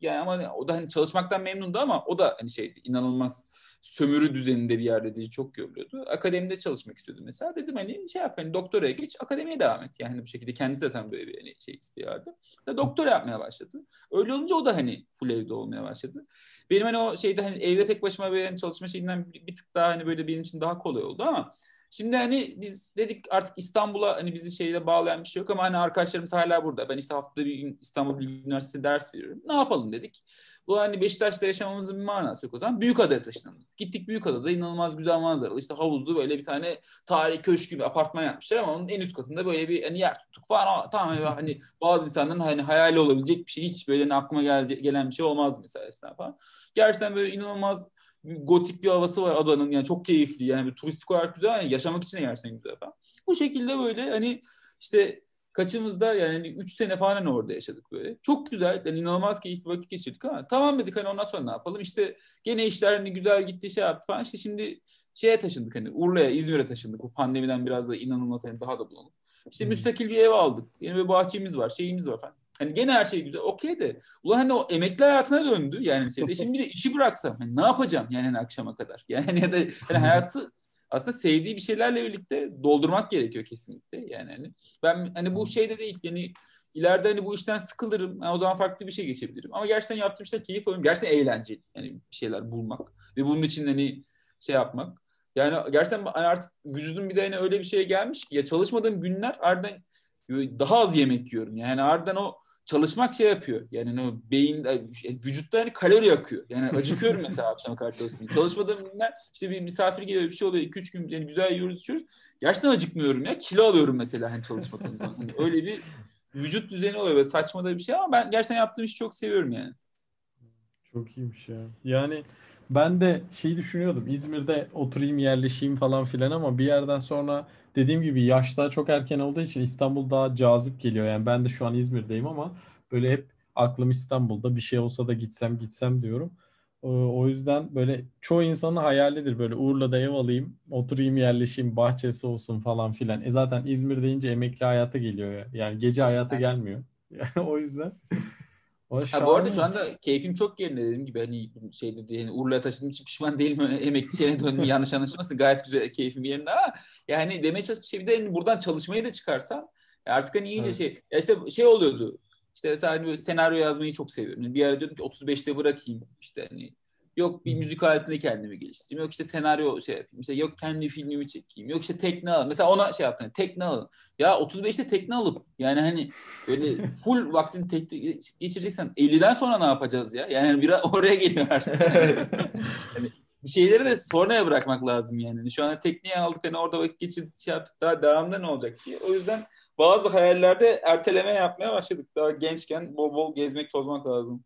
Yani ama hani o da hani çalışmaktan memnundu ama o da hani şeydi inanılmaz sömürü düzeninde bir yerde değil çok yoruluyordu. Akademide çalışmak istiyordu mesela. Dedim hani şey yap hani doktoraya geç akademiye devam et. Yani bu şekilde kendisi de tam böyle bir hani şey istiyordu. Mesela doktora yapmaya başladı. Öyle olunca o da hani full evde olmaya başladı. Benim hani o şeyde hani evde tek başıma böyle hani çalışma şeyinden bir tık daha hani böyle benim için daha kolay oldu ama Şimdi hani biz dedik artık İstanbul'a hani bizi şeyle bağlayan bir şey yok ama hani arkadaşlarımız hala burada. Ben işte haftada bir gün İstanbul Bilgi Üniversitesi ders veriyorum. Ne yapalım dedik. Bu hani Beşiktaş'ta yaşamamızın bir manası yok o zaman. Büyükada'ya taşınalım. Gittik Büyükada'da inanılmaz güzel manzaralı. İşte havuzlu böyle bir tane tarihi köşk gibi apartman yapmışlar ama onun en üst katında böyle bir hani yer tuttuk falan. Tamam hani bazı insanların hani hayali olabilecek bir şey. Hiç böyle hani aklıma gel gelen bir şey olmaz mesela falan. Gerçekten böyle inanılmaz gotik bir havası var adanın yani çok keyifli yani bir turistik olarak güzel yani yaşamak için de gerçekten güzel falan. Bu şekilde böyle hani işte kaçımızda yani 3 sene falan orada yaşadık böyle. Çok güzel yani inanılmaz keyifli vakit geçirdik ama tamam dedik hani ondan sonra ne yapalım işte gene işler hani güzel gitti şey yaptı falan işte şimdi şeye taşındık hani Urla'ya İzmir'e taşındık bu pandemiden biraz da inanılmaz hani daha da bulanık. İşte hmm. müstakil bir ev aldık. Yani bir bahçemiz var, şeyimiz var falan. Hani gene her şey güzel. Okey de. Ulan hani o emekli hayatına döndü. Yani şeyde. Şimdi bir de işi bıraksam hani ne yapacağım yani hani akşama kadar. Yani ya da hani hayatı aslında sevdiği bir şeylerle birlikte doldurmak gerekiyor kesinlikle. Yani hani ben hani bu şeyde değil yani ileride hani bu işten sıkılırım. Yani o zaman farklı bir şey geçebilirim. Ama gerçekten yaptığım şeyler keyif alıyorum. Gerçekten eğlenceli. Yani bir şeyler bulmak ve bunun için hani şey yapmak. Yani gerçekten artık vücudum bir de hani öyle bir şeye gelmiş ki ya çalışmadığım günler ardından daha az yemek yiyorum. Yani ardından o çalışmak şey yapıyor. Yani o beyin vücutta hani kalori yakıyor. Yani acıkıyorum mesela akşam kadar çalışmayı. Çalışmadığım günler işte bir misafir geliyor bir şey oluyor. 2-3 gün yani güzel yiyoruz içiyoruz. Gerçekten acıkmıyorum ya. Kilo alıyorum mesela hani çalışmadığım zaman. Hani öyle bir vücut düzeni oluyor. Böyle saçma da bir şey ama ben gerçekten yaptığım işi çok seviyorum yani. Çok iyiymiş ya. Yani ben de şey düşünüyordum. İzmir'de oturayım yerleşeyim falan filan ama bir yerden sonra dediğim gibi yaşta çok erken olduğu için İstanbul daha cazip geliyor. Yani ben de şu an İzmir'deyim ama böyle hep aklım İstanbul'da bir şey olsa da gitsem gitsem diyorum. O yüzden böyle çoğu insanın hayalidir böyle Urla'da ev alayım, oturayım yerleşeyim, bahçesi olsun falan filan. E zaten İzmir deyince emekli hayata geliyor ya. Yani gece hayata gelmiyor. Yani o yüzden Ha, bu arada şu anda keyfim çok yerinde dediğim gibi hani şey dedi hani Urla'ya taşıdığım için pişman değilim emekli şeyine dönme yanlış anlaşılmasın gayet güzel keyfim yerinde ama yani demeye çalıştığım şey bir de hani buradan çalışmayı da çıkarsan artık hani iyice evet. şey ya işte şey oluyordu işte mesela hani böyle senaryo yazmayı çok seviyorum. Bir ara diyordum ki 35'te bırakayım işte hani Yok bir müzik aletinde kendimi geliştireyim. Yok işte senaryo şey yapayım. İşte yok kendi filmimi çekeyim. Yok işte tekne al. Mesela ona şey yaptım. Tekne al. Ya 35'te tekne alıp yani hani böyle full vaktini tekne geçireceksen 50'den sonra ne yapacağız ya? Yani bir oraya geliyor artık. hani bir şeyleri de sonraya bırakmak lazım yani. Hani şu an tekniği aldık hani orada vakit geçirdik şey yaptık daha devamında ne olacak diye. O yüzden bazı hayallerde erteleme yapmaya başladık. Daha gençken bol bol gezmek tozmak lazım.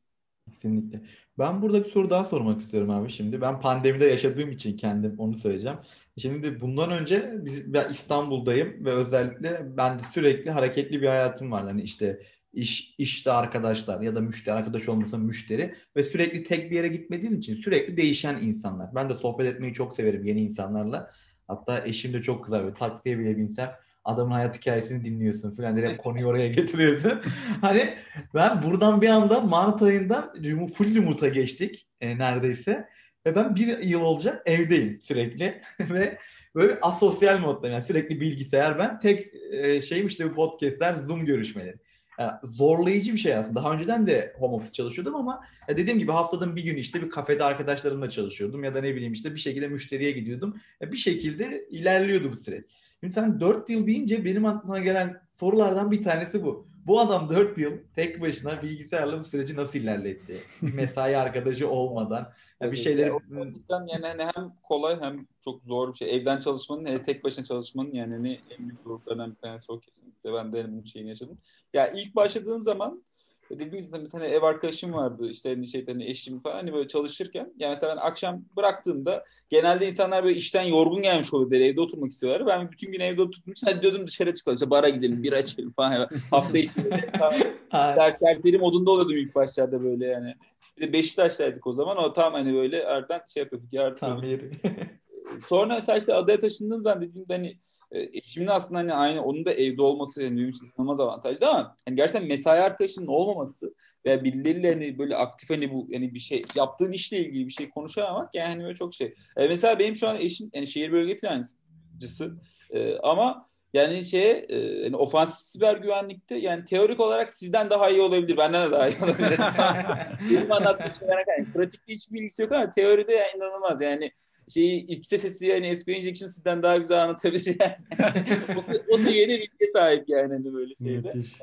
Kesinlikle. Ben burada bir soru daha sormak istiyorum abi şimdi. Ben pandemide yaşadığım için kendim onu söyleyeceğim. Şimdi bundan önce biz, ben İstanbul'dayım ve özellikle ben de sürekli hareketli bir hayatım var. Hani işte iş işte arkadaşlar ya da müşteri arkadaş olmasa müşteri ve sürekli tek bir yere gitmediğim için sürekli değişen insanlar. Ben de sohbet etmeyi çok severim yeni insanlarla. Hatta eşim de çok kızar böyle taksiye bile binsem adamın hayat hikayesini dinliyorsun falan direkt konuyu oraya getiriyorsun. hani ben buradan bir anda Mart ayında full remote'a geçtik e, neredeyse. Ve ben bir yıl olacak evdeyim sürekli. ve böyle asosyal moddayım. Yani sürekli bilgisayar ben. Tek e, şeyim işte bu podcastler, Zoom görüşmeleri. Yani zorlayıcı bir şey aslında. Daha önceden de home office çalışıyordum ama dediğim gibi haftada bir gün işte bir kafede arkadaşlarımla çalışıyordum ya da ne bileyim işte bir şekilde müşteriye gidiyordum. Bir şekilde ilerliyordu bu süreç. Şimdi sen 4 yıl deyince benim aklıma gelen sorulardan bir tanesi bu. Bu adam 4 yıl tek başına bilgisayarla bu süreci nasıl ilerletti? Bir mesai arkadaşı olmadan. Yani bir şeyleri... Yani hani hem kolay hem çok zor bir şey. Evden çalışmanın, hele tek başına çalışmanın yani hani en büyük zorluklarından bir tanesi o kesinlikle. Ben de bunun şeyini yaşadım. Ya ilk başladığım zaman dediğim gibi bir ev arkadaşım vardı işte hani şey hani eşim falan hani böyle çalışırken yani mesela ben akşam bıraktığımda genelde insanlar böyle işten yorgun gelmiş oluyor evde oturmak istiyorlar. Ben bütün gün evde oturduğum için hadi diyordum dışarı çıkalım işte bara gidelim bir açalım falan. Hafta içi derslerim modunda oluyordum ilk başlarda böyle yani. Bir de Beşiktaş'taydık o zaman o tam hani böyle aradan şey yapıyorduk yardım. Tam yeri. Sonra mesela işte adaya taşındığım zaman dediğimde hani eşimin aslında hani aynı onun da evde olması yani benim için inanılmaz avantajlı ama hani gerçekten mesai arkadaşının olmaması veya birileriyle hani böyle aktif hani bu hani bir şey yaptığın işle ilgili bir şey konuşamamak yani hani böyle çok şey. E, mesela benim şu an eşim yani şehir bölge plancısı e, ama yani şey e, yani ofansif siber güvenlikte yani teorik olarak sizden daha iyi olabilir. Benden de daha iyi olabilir. Benim anlattığım şeyler yani pratikte hiçbir bilgisi yok ama teoride yani inanılmaz. Yani şeyi iç sesi yani SQL injection sizden daha güzel anlatabilir yani. o, o seviyede bilgiye sahip yani hani böyle şeyde. Müthiş.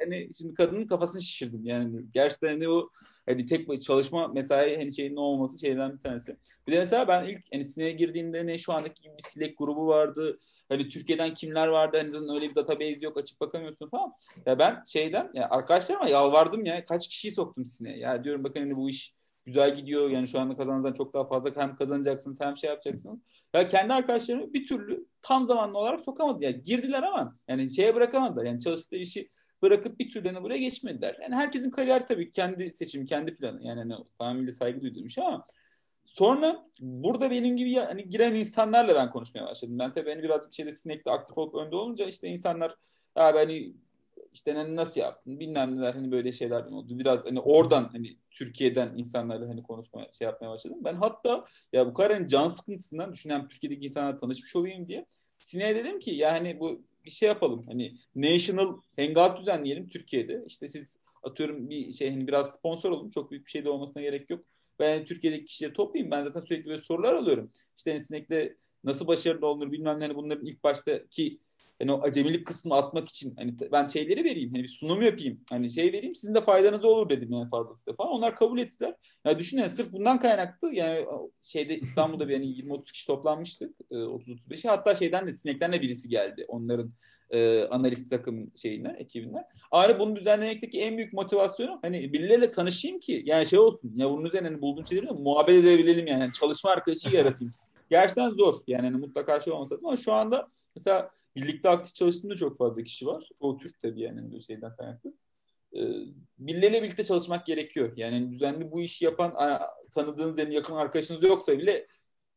hani şimdi kadının kafasını şişirdim yani. Gerçekten hani o hani tek çalışma mesai hani şeyin ne olması şeyden bir tanesi. Bir de mesela ben ilk hani sineye girdiğimde ne şu andaki gibi bir Slack grubu vardı. Hani Türkiye'den kimler vardı hani zaten öyle bir database yok açıp bakamıyorsun falan. Ya ben şeyden ya arkadaşlarıma yalvardım ya kaç kişiyi soktum sineye. Ya diyorum bakın hani bu iş güzel gidiyor. Yani şu anda kazanızdan çok daha fazla hem kazanacaksınız hem şey yapacaksınız. Ya kendi arkadaşlarımı bir türlü tam zamanlı olarak sokamadı. Yani girdiler ama yani şeye bırakamadılar. Yani çalıştığı işi bırakıp bir türlü hani buraya geçmediler. Yani herkesin kariyer tabii kendi seçimi, kendi planı. Yani hani tamamıyla saygı duyduğum şey ama sonra burada benim gibi hani giren insanlarla ben konuşmaya başladım. Ben tabii hani birazcık şeyde sinekte aktif olup önde olunca işte insanlar abi hani işte hani nasıl yaptın bilmem neler hani böyle şeylerden oldu. Biraz hani oradan hani Türkiye'den insanlarla hani konuşmaya şey yapmaya başladım. Ben hatta ya bu kadar hani can sıkıntısından düşünen Türkiye'deki insanlarla tanışmış olayım diye Sine'ye dedim ki ya hani bu bir şey yapalım. Hani National Hangout düzenleyelim Türkiye'de. İşte siz atıyorum bir şey hani biraz sponsor olun. Çok büyük bir şey de olmasına gerek yok. Ben Türkiye'deki kişileri toplayayım. Ben zaten sürekli böyle sorular alıyorum. İşte hani Sinek'te nasıl başarılı olunur bilmem ne hani bunların ilk baştaki hani o acemilik kısmını atmak için hani ben şeyleri vereyim hani bir sunum yapayım hani şey vereyim sizin de faydanız olur dedim yani fazlası falan onlar kabul ettiler. Ya düşünün sırf bundan kaynaklı yani şeyde İstanbul'da bir yani 20-30 kişi toplanmıştık 30-35'i e, hatta şeyden de sinekten de birisi geldi onların e, analist takım şeyine, ekibine. Aynı bunu düzenlemekteki en büyük motivasyonu hani birileriyle tanışayım ki yani şey olsun ya bunun üzerine hani bulduğum şeyleri muhabbet edebilelim yani. yani çalışma arkadaşı yaratayım. Gerçekten zor yani hani mutlaka şey olmasa ama şu anda mesela Birlikte aktif çalıştığında çok fazla kişi var. O Türk tabii yani şeyden kaynaklı. Ee, birileriyle birlikte çalışmak gerekiyor. Yani düzenli bu işi yapan tanıdığınız en yakın arkadaşınız yoksa bile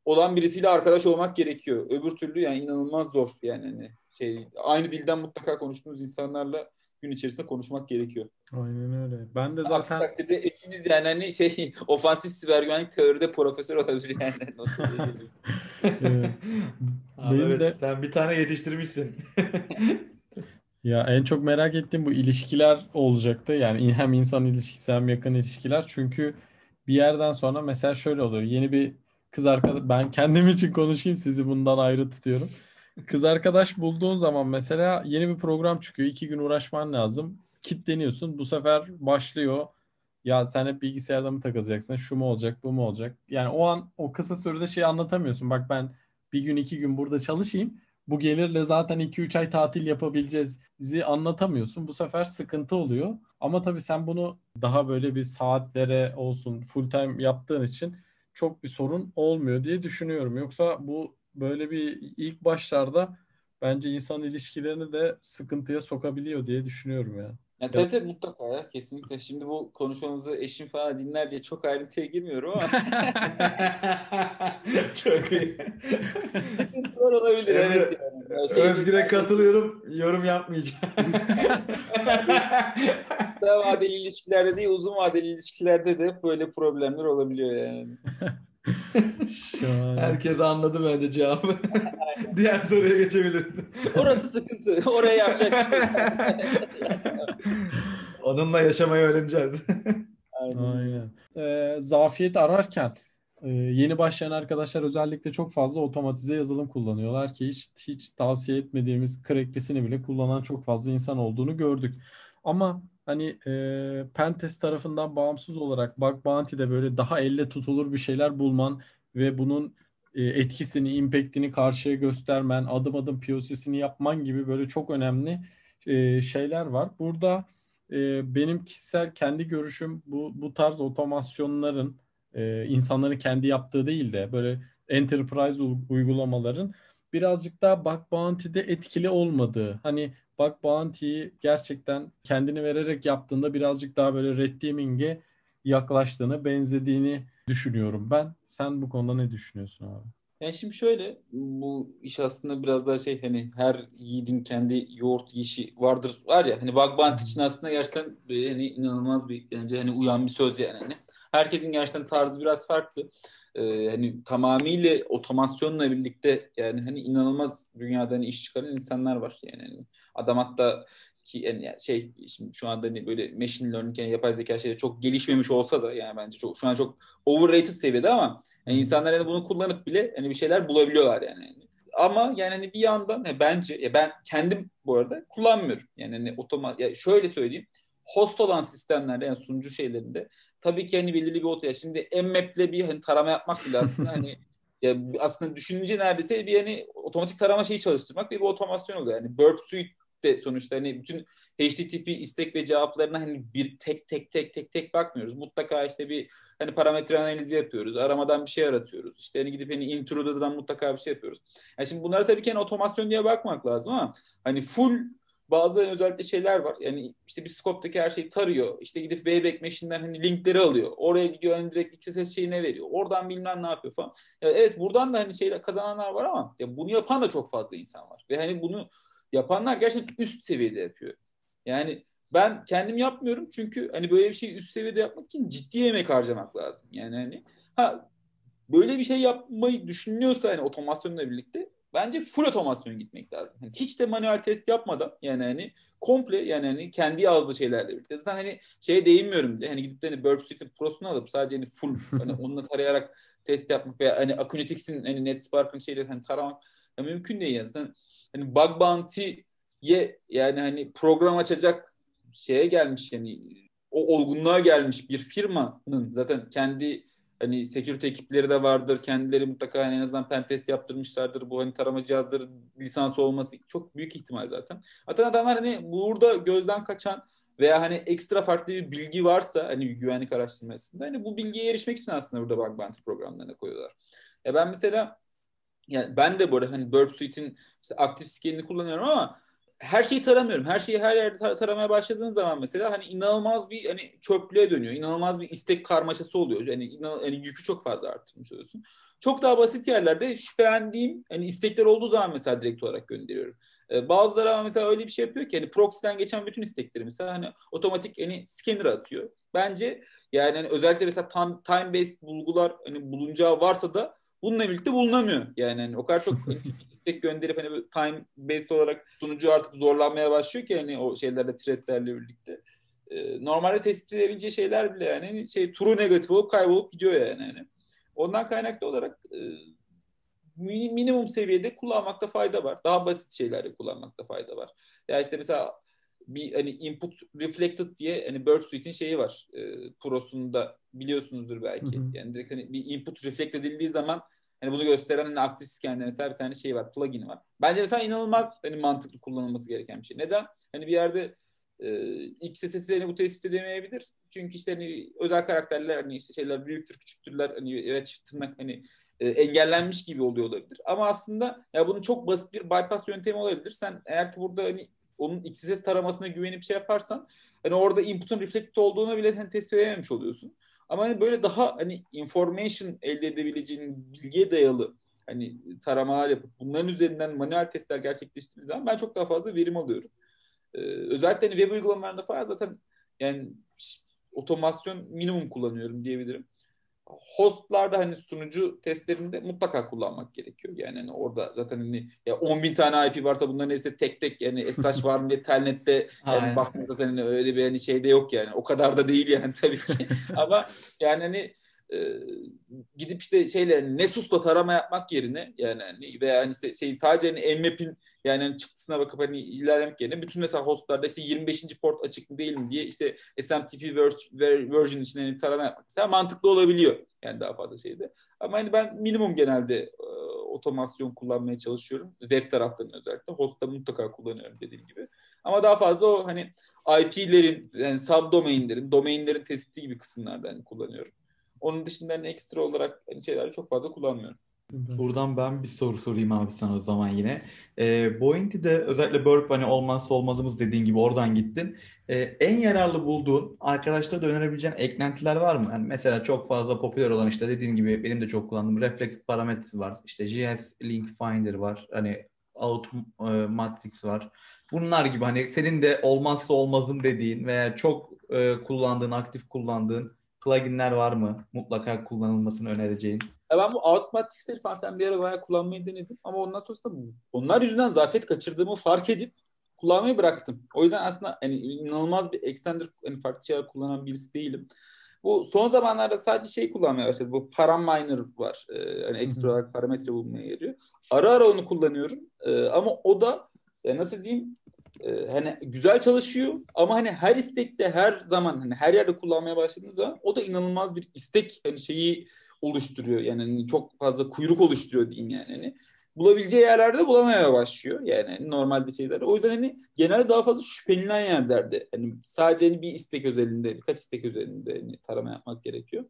olan birisiyle arkadaş olmak gerekiyor. Öbür türlü yani inanılmaz zor. Yani hani şey aynı dilden mutlaka konuştuğunuz insanlarla gün içerisinde konuşmak gerekiyor. Aynen öyle. Ben de zaten... Aksi takdirde eşiniz yani hani şey ofansif siber güvenlik teoride profesör olabilir yani. evet. Abi evet, de... Sen bir tane yetiştirmişsin. Ya en çok merak ettiğim bu ilişkiler olacaktı. Yani hem insan ilişkisi hem yakın ilişkiler. Çünkü bir yerden sonra mesela şöyle oluyor. Yeni bir kız arkadaş ben kendim için konuşayım sizi bundan ayrı tutuyorum. Kız arkadaş bulduğun zaman mesela yeni bir program çıkıyor. iki gün uğraşman lazım. Kitleniyorsun. Bu sefer başlıyor. Ya sen hep bilgisayarda mı takılacaksın? Şu mu olacak, bu mu olacak? Yani o an o kısa sürede şey anlatamıyorsun. Bak ben bir gün iki gün burada çalışayım. Bu gelirle zaten 2-3 ay tatil yapabileceğiz. Bizi anlatamıyorsun. Bu sefer sıkıntı oluyor. Ama tabii sen bunu daha böyle bir saatlere olsun full time yaptığın için çok bir sorun olmuyor diye düşünüyorum. Yoksa bu böyle bir ilk başlarda bence insan ilişkilerini de sıkıntıya sokabiliyor diye düşünüyorum ya. Ya tabii tabii mutlaka ya kesinlikle. Şimdi bu konuşmamızı eşim falan dinler diye çok ayrıntıya girmiyorum ama. çok iyi. Zor olabilir Emre, evet. Yani. Şey, Özgür'e katılıyorum. Yorum yapmayacağım. Kısa vadeli ilişkilerde değil uzun vadeli ilişkilerde de böyle problemler olabiliyor yani. Şahane. Herkes anladı bence cevabı. Diğer soruya geçebilirsin. Orası sıkıntı. Oraya yapacak. Onunla yaşamayı öğreneceğiz. Aynen. Aynen. Ee, zafiyet ararken e, yeni başlayan arkadaşlar özellikle çok fazla otomatize yazılım kullanıyorlar ki hiç hiç tavsiye etmediğimiz cracklisini bile kullanan çok fazla insan olduğunu gördük. Ama hani e, Pentest tarafından bağımsız olarak Bug Bounty'de böyle daha elle tutulur bir şeyler bulman ve bunun e, etkisini, impact'ini karşıya göstermen, adım adım POC'sini yapman gibi böyle çok önemli e, şeyler var. Burada e, benim kişisel kendi görüşüm bu bu tarz otomasyonların e, insanların kendi yaptığı değil de böyle enterprise uygulamaların birazcık daha bug bounty'de etkili olmadığı. Hani bug bounty'yi gerçekten kendini vererek yaptığında birazcık daha böyle red teaming'e yaklaştığını, benzediğini düşünüyorum ben. Sen bu konuda ne düşünüyorsun abi? Yani şimdi şöyle bu iş aslında biraz daha şey hani her yiğidin kendi yoğurt yiyişi vardır var ya hani bug bounty için aslında gerçekten hani inanılmaz bir bence hani uyan bir söz yani hani. Herkesin gerçekten tarzı biraz farklı. Ee, hani tamamıyla otomasyonla birlikte yani hani inanılmaz dünyada hani iş çıkaran insanlar var yani. Hani adam hatta ki yani şey şimdi şu anda hani böyle machine learning yani yapay zeka şeyleri çok gelişmemiş olsa da yani bence çok şu an çok overrated seviyede ama yani insanlar hani bunu kullanıp bile hani bir şeyler bulabiliyorlar yani. Ama yani hani bir yandan yani bence ya ben kendim bu arada kullanmıyorum. Yani hani otomat ya şöyle söyleyeyim. Host olan sistemlerde yani sunucu şeylerinde tabii ki hani belirli bir oto ya şimdi Mmap'le bir hani tarama yapmak bile aslında hani ya aslında düşününce neredeyse bir hani otomatik tarama şeyi çalıştırmak bir, bir otomasyon oluyor. Yani Burp Suite de sonuçta hani bütün HTTP istek ve cevaplarına hani bir tek tek tek tek tek bakmıyoruz. Mutlaka işte bir hani parametre analizi yapıyoruz. Aramadan bir şey aratıyoruz. İşte hani gidip hani intro'dan mutlaka bir şey yapıyoruz. Yani şimdi bunlara tabii ki hani otomasyon diye bakmak lazım ama hani full bazı özellikle şeyler var. Yani işte bir scope'daki her şeyi tarıyor. İşte gidip Wayback Machine'den hani linkleri alıyor. Oraya gidiyor hani direkt XSS şeyine veriyor. Oradan bilmem ne yapıyor falan. Ya evet buradan da hani şeyler kazananlar var ama ya bunu yapan da çok fazla insan var. Ve hani bunu yapanlar gerçekten üst seviyede yapıyor. Yani ben kendim yapmıyorum çünkü hani böyle bir şeyi üst seviyede yapmak için ciddi emek harcamak lazım. Yani hani ha böyle bir şey yapmayı düşünüyorsa hani otomasyonla birlikte bence full otomasyon gitmek lazım. Hani hiç de manuel test yapmadan yani hani komple yani hani kendi yazdığı şeylerle birlikte. Zaten hani şeye değinmiyorum bile. Hani gidip de hani Burp Suite'in Pro'sunu alıp sadece hani full hani onunla tarayarak test yapmak veya hani Akunetix'in hani NetSpark'ın şeyleri hani taramak ya mümkün değil yani. Sen, hani bug bounty'ye yani hani program açacak şeye gelmiş yani o olgunluğa gelmiş bir firmanın zaten kendi hani security ekipleri de vardır. Kendileri mutlaka hani en azından pen test yaptırmışlardır. Bu hani tarama cihazları lisansı olması çok büyük ihtimal zaten. Zaten adamlar hani burada gözden kaçan veya hani ekstra farklı bir bilgi varsa hani güvenlik araştırmasında hani bu bilgiye erişmek için aslında burada bug bounty programlarına koyuyorlar. Ya ben mesela yani ben de bu arada hani Burp Suite'in işte aktif scanini kullanıyorum ama her şeyi taramıyorum. Her şeyi her yerde tar- taramaya başladığın zaman mesela hani inanılmaz bir hani çöplüğe dönüyor. İnanılmaz bir istek karmaşası oluyor. Yani, inan- yani yükü çok fazla arttırmış oluyorsun. Çok daha basit yerlerde şüphelendiğim hani istekler olduğu zaman mesela direkt olarak gönderiyorum. E, bazıları ama mesela öyle bir şey yapıyor ki hani proxy'den geçen bütün istekleri mesela hani otomatik hani scanner atıyor. Bence yani hani özellikle mesela time, time based bulgular hani bulunacağı varsa da bununla birlikte bulunamıyor. Yani hani o kadar çok istek gönderip hani time based olarak sunucu artık zorlanmaya başlıyor ki hani o şeylerle threadlerle birlikte. Ee, normalde tespit edebileceği şeyler bile yani şey true negatif olup kaybolup gidiyor yani. yani. Ondan kaynaklı olarak e, minimum seviyede kullanmakta fayda var. Daha basit şeylerle kullanmakta fayda var. Ya işte mesela bir hani input reflected diye hani Burp Suite'in şeyi var. E, Pro'sunda biliyorsunuzdur belki. Hı hı. Yani direkt hani bir input reflect edildiği zaman hani bunu gösteren hani aktif scan'de mesela bir tane şey var. Plugin var. Bence mesela inanılmaz hani mantıklı kullanılması gereken bir şey. Neden? Hani bir yerde e, XSS'i hani bu tespit edemeyebilir. Çünkü işte hani özel karakterler hani işte şeyler büyüktür, küçüktürler hani ya çift tırnak hani e, engellenmiş gibi oluyor olabilir. Ama aslında ya bunun çok basit bir bypass yöntemi olabilir. Sen eğer ki burada hani onun XSS taramasına güvenip şey yaparsan hani orada input'un reflect olduğunu bile hani tespit edememiş oluyorsun. Ama hani böyle daha hani information elde edebileceğin bilgiye dayalı hani taramalar yapıp bunların üzerinden manuel testler gerçekleştirdiği zaman ben çok daha fazla verim alıyorum. Ee, özellikle hani web uygulamalarında falan zaten yani otomasyon minimum kullanıyorum diyebilirim hostlarda hani sunucu testlerinde mutlaka kullanmak gerekiyor. Yani hani orada zaten hani ya 10 bin tane IP varsa bunların hepsi tek tek yani SSH var mı diye telnette yani bakmak zaten hani öyle bir hani şey de yok yani. O kadar da değil yani tabii ki. Ama yani hani e, gidip işte şeyle Nesus'la tarama yapmak yerine yani hani veya hani işte şey sadece hani Nmap'in yani hani çıktısına bakıp hani ilerlemek yerine bütün mesela hostlarda işte 25. port açık mı değil mi diye işte SMTP version için hani tarama yapmak mesela mantıklı olabiliyor. Yani daha fazla şeyde. Ama hani ben minimum genelde e, otomasyon kullanmaya çalışıyorum. Web taraflarında özellikle. Host'ta mutlaka kullanıyorum dediğim gibi. Ama daha fazla o hani IP'lerin, yani subdomainlerin, domainlerin tespiti gibi kısımlardan hani kullanıyorum. Onun dışında hani ekstra olarak hani şeyleri çok fazla kullanmıyorum. Buradan ben bir soru sorayım abi sana o zaman yine. E, ee, Bointy'de özellikle Burp hani olmazsa olmazımız dediğin gibi oradan gittin. E, en yararlı bulduğun arkadaşlara da önerebileceğin eklentiler var mı? Yani mesela çok fazla popüler olan işte dediğin gibi benim de çok kullandığım Reflex parametresi var. İşte JS Link Finder var. Hani Out e, Matrix var. Bunlar gibi hani senin de olmazsa olmazım dediğin veya çok e, kullandığın, aktif kullandığın pluginler var mı? Mutlaka kullanılmasını önereceğin. Ya ben bu Outmatrix'leri falan bir ara bayağı kullanmayı denedim. Ama ondan sonrasında onlar yüzünden zafiyet kaçırdığımı fark edip kullanmayı bıraktım. O yüzden aslında hani inanılmaz bir extender hani farklı şeyler kullanan birisi değilim. Bu son zamanlarda sadece şey kullanmaya başladı. Bu paraminer var. Ee, hani ekstra olarak parametre bulmaya yarıyor. Ara ara onu kullanıyorum. Ee, ama o da e, nasıl diyeyim e, hani güzel çalışıyor ama hani her istekte her zaman hani her yerde kullanmaya başladığınız zaman o da inanılmaz bir istek hani şeyi oluşturuyor. Yani hani çok fazla kuyruk oluşturuyor diyeyim yani. Hani bulabileceği yerlerde bulamaya başlıyor. Yani hani normalde şeyler. O yüzden hani genelde daha fazla şüphelenen yerlerde. Hani sadece hani bir istek özelinde, birkaç istek özelinde hani tarama yapmak gerekiyor.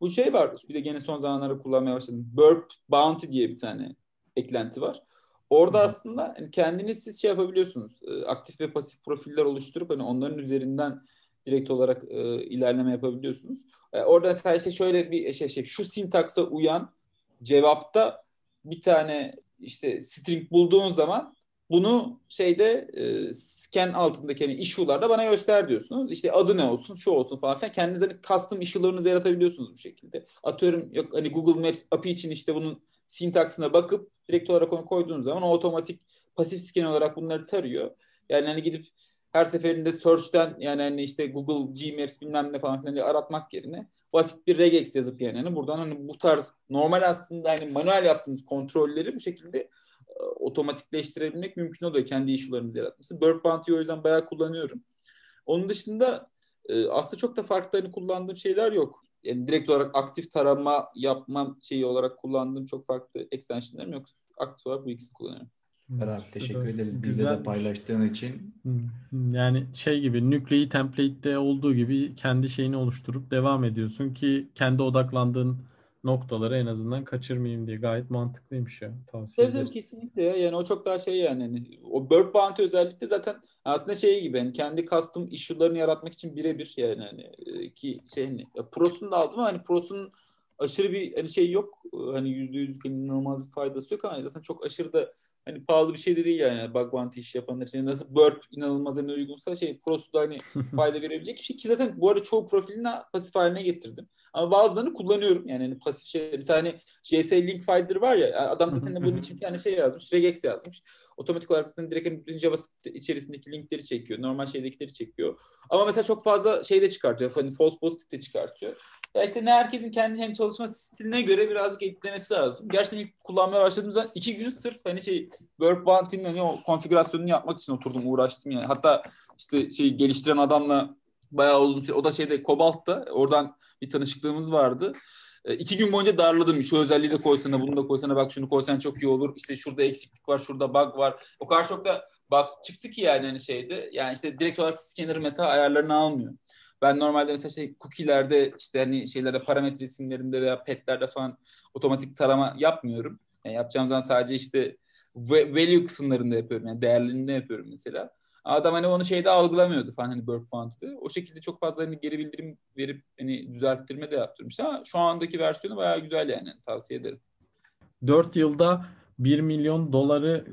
Bu şey var. Bir de gene son zamanlarda kullanmaya başladım. Burp Bounty diye bir tane eklenti var. Orada Hı. aslında hani kendiniz siz şey yapabiliyorsunuz. Ee, aktif ve pasif profiller oluşturup hani onların üzerinden direkt olarak e, ilerleme yapabiliyorsunuz. E, orada sadece şöyle bir şey, şey şu sintaksa uyan cevapta bir tane işte string bulduğun zaman bunu şeyde e, scan altındaki hani issue'larda bana göster diyorsunuz. İşte adı ne olsun, şu olsun falan filan. Kendinize hani custom issue'larınızı yaratabiliyorsunuz bu şekilde. Atıyorum yok hani Google Maps API için işte bunun sintaksına bakıp direkt olarak onu koyduğunuz zaman o otomatik pasif scan olarak bunları tarıyor. Yani hani gidip her seferinde search'ten yani hani işte Google Gmaps bilmem ne falan filan diye aratmak yerine basit bir regex yazıp yani hani buradan hani bu tarz normal aslında hani manuel yaptığınız kontrolleri bu şekilde e, otomatikleştirebilmek mümkün oluyor kendi issue'larınızı yaratması. Burp Bounty'yi o yüzden bayağı kullanıyorum. Onun dışında e, aslında çok da farklı hani kullandığım şeyler yok. Yani direkt olarak aktif tarama yapmam şeyi olarak kullandığım çok farklı extensionlarım yok. Aktif olarak bu ikisini kullanıyorum. Süper teşekkür ederiz bizle de paylaştığın için. Yani şey gibi nükleyi template'de olduğu gibi kendi şeyini oluşturup devam ediyorsun ki kendi odaklandığın noktaları en azından kaçırmayayım diye gayet mantıklıymış ya. Tavsiye Tabii tabii kesinlikle ya. Yani o çok daha şey yani. Hani, o Bird Bounty özellikle zaten aslında şey gibi hani kendi custom issue'larını yaratmak için birebir yani hani e, ki şey hani Pro'sunu da aldım ama hani Pro'sunun aşırı bir hani şey yok. Hani yüzde yüz inanılmaz bir faydası yok ama zaten çok aşırı da hani pahalı bir şey de değil yani bug bounty iş yapanlar için. Nasıl burp inanılmaz en uygunsa şey prosu da hani fayda verebilecek bir şey ki zaten bu arada çoğu profilini pasif haline getirdim. Ama bazılarını kullanıyorum. Yani hani pasif şey. Mesela hani JS Link Finder var ya adam zaten bunun için bir tane şey yazmış. Regex yazmış. Otomatik olarak zaten direkt hani JavaScript içerisindeki linkleri çekiyor. Normal şeydekileri çekiyor. Ama mesela çok fazla şey de çıkartıyor. Hani false positive de çıkartıyor. Ya işte ne herkesin kendi hem çalışma stiline göre birazcık eklemesi lazım. Gerçekten ilk kullanmaya başladığım zaman iki gün sırf hani şey Work Bounty'nin hani o konfigürasyonunu yapmak için oturdum uğraştım yani. Hatta işte şey geliştiren adamla bayağı uzun süre o da şeyde Cobalt'ta oradan bir tanışıklığımız vardı. E, iki gün boyunca darladım. Şu özelliği de koysana, bunu da koysana, bak şunu koysan çok iyi olur. İşte şurada eksiklik var, şurada bug var. O kadar çok da bak çıktı ki yani hani şeyde. Yani işte direkt olarak scanner mesela ayarlarını almıyor. Ben normalde mesela şey cookie'lerde işte hani şeylerde parametre isimlerinde veya petlerde falan otomatik tarama yapmıyorum. Yani yapacağım zaman sadece işte value kısımlarında yapıyorum. Yani değerlerinde yapıyorum mesela. Adam hani onu şeyde algılamıyordu falan hani Burp Bounty'de. O şekilde çok fazla hani geri bildirim verip hani düzelttirme de yaptırmış ama şu andaki versiyonu bayağı güzel yani tavsiye ederim. 4 yılda 1 milyon doları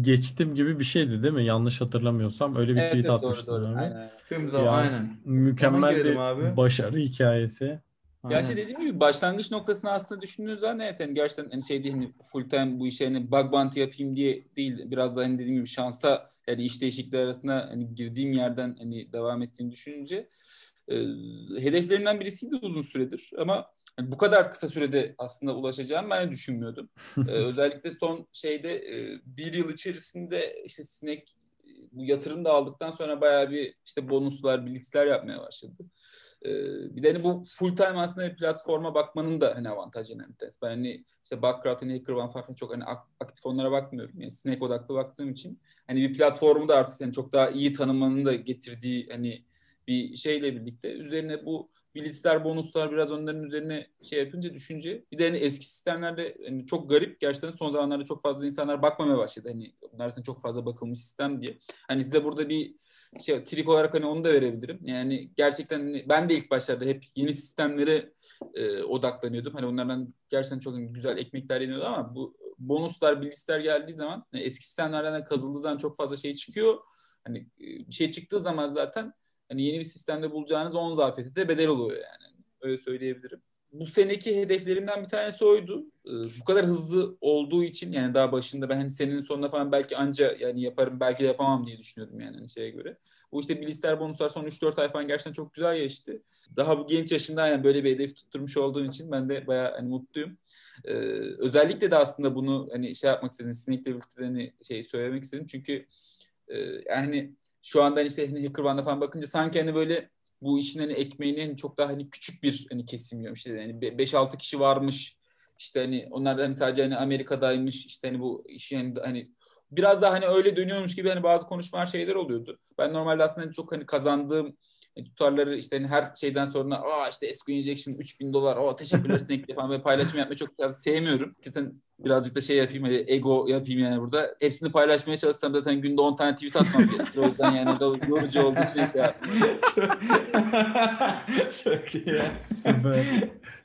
geçtim gibi bir şeydi değil mi? Yanlış hatırlamıyorsam öyle bir evet, tweet evet, atmıştım. Doğru, doğru. Aynen. Tüm zaman aynen. Mükemmel bir abi. başarı hikayesi. Gerçi Aynen. dediğim gibi başlangıç noktasını aslında düşündüğünüz zaman evet yani gerçekten hani şey değil hani full time bu işe hani bug bounty yapayım diye değil biraz da hani dediğim gibi şansa yani iş değişikliği arasında hani girdiğim yerden hani devam ettiğini düşününce e, hedeflerimden birisiydi uzun süredir ama yani bu kadar kısa sürede aslında ulaşacağım ben düşünmüyordum. ee, özellikle son şeyde e, bir yıl içerisinde işte sinek bu yatırım da aldıktan sonra bayağı bir işte bonuslar, blitzler yapmaya başladı. Ee, bir de hani bu full time aslında bir platforma bakmanın da hani avantajı önemli. Ben hani işte Backcraft, hani HackerOne falan çok hani aktif onlara bakmıyorum. Yani Snake odaklı baktığım için hani bir platformu da artık hani çok daha iyi tanımanın da getirdiği hani bir şeyle birlikte üzerine bu blitzler, bonuslar biraz onların üzerine şey yapınca düşünce bir de hani eski sistemlerde hani çok garip gerçekten son zamanlarda çok fazla insanlar bakmamaya başladı. Hani bunlar çok fazla bakılmış sistem diye. Hani size burada bir şey trik olarak hani onu da verebilirim. Yani gerçekten hani ben de ilk başlarda hep yeni sistemlere e, odaklanıyordum. Hani onlardan gerçekten çok güzel ekmekler yeniyordu ama bu bonuslar, blitzler geldiği zaman yani eski sistemlerden kazıldığı zaman çok fazla şey çıkıyor. Hani e, bir şey çıktığı zaman zaten hani yeni bir sistemde bulacağınız 10 zafiyeti de bedel oluyor yani. Öyle söyleyebilirim. Bu seneki hedeflerimden bir tanesi oydu. Ee, bu kadar hızlı olduğu için yani daha başında ben hani senin sonuna falan belki anca yani yaparım belki de yapamam diye düşünüyordum yani hani şeye göre. Bu işte bilister bonuslar son 3-4 ay falan gerçekten çok güzel geçti. Daha bu genç yaşında yani böyle bir hedef tutturmuş olduğum için ben de bayağı hani mutluyum. Ee, özellikle de aslında bunu hani şey yapmak istedim. Sizinle birlikte hani şey söylemek istedim. Çünkü e, yani şu anda hani işte hani Hackerban'da falan bakınca sanki hani böyle bu işin hani ekmeğini hani çok daha hani küçük bir hani kesim yiyorum. İşte hani 5-6 kişi varmış. İşte hani onlar hani sadece hani Amerika'daymış. İşte hani bu işin hani, hani biraz daha hani öyle dönüyormuş gibi hani bazı konuşmalar şeyler oluyordu. Ben normalde aslında hani çok hani kazandığım tutarları işte hani her şeyden sonra aa işte SQ Injection 3000 dolar o teşekkürler Snake'le falan ve paylaşım yapmayı çok sevmiyorum. Kesin birazcık da şey yapayım hani ego yapayım yani burada. Hepsini paylaşmaya çalışsam zaten günde 10 tane tweet atmam gerekir. O yüzden yani yorucu olduğu için şey yapmıyorum. çok iyi. Süper.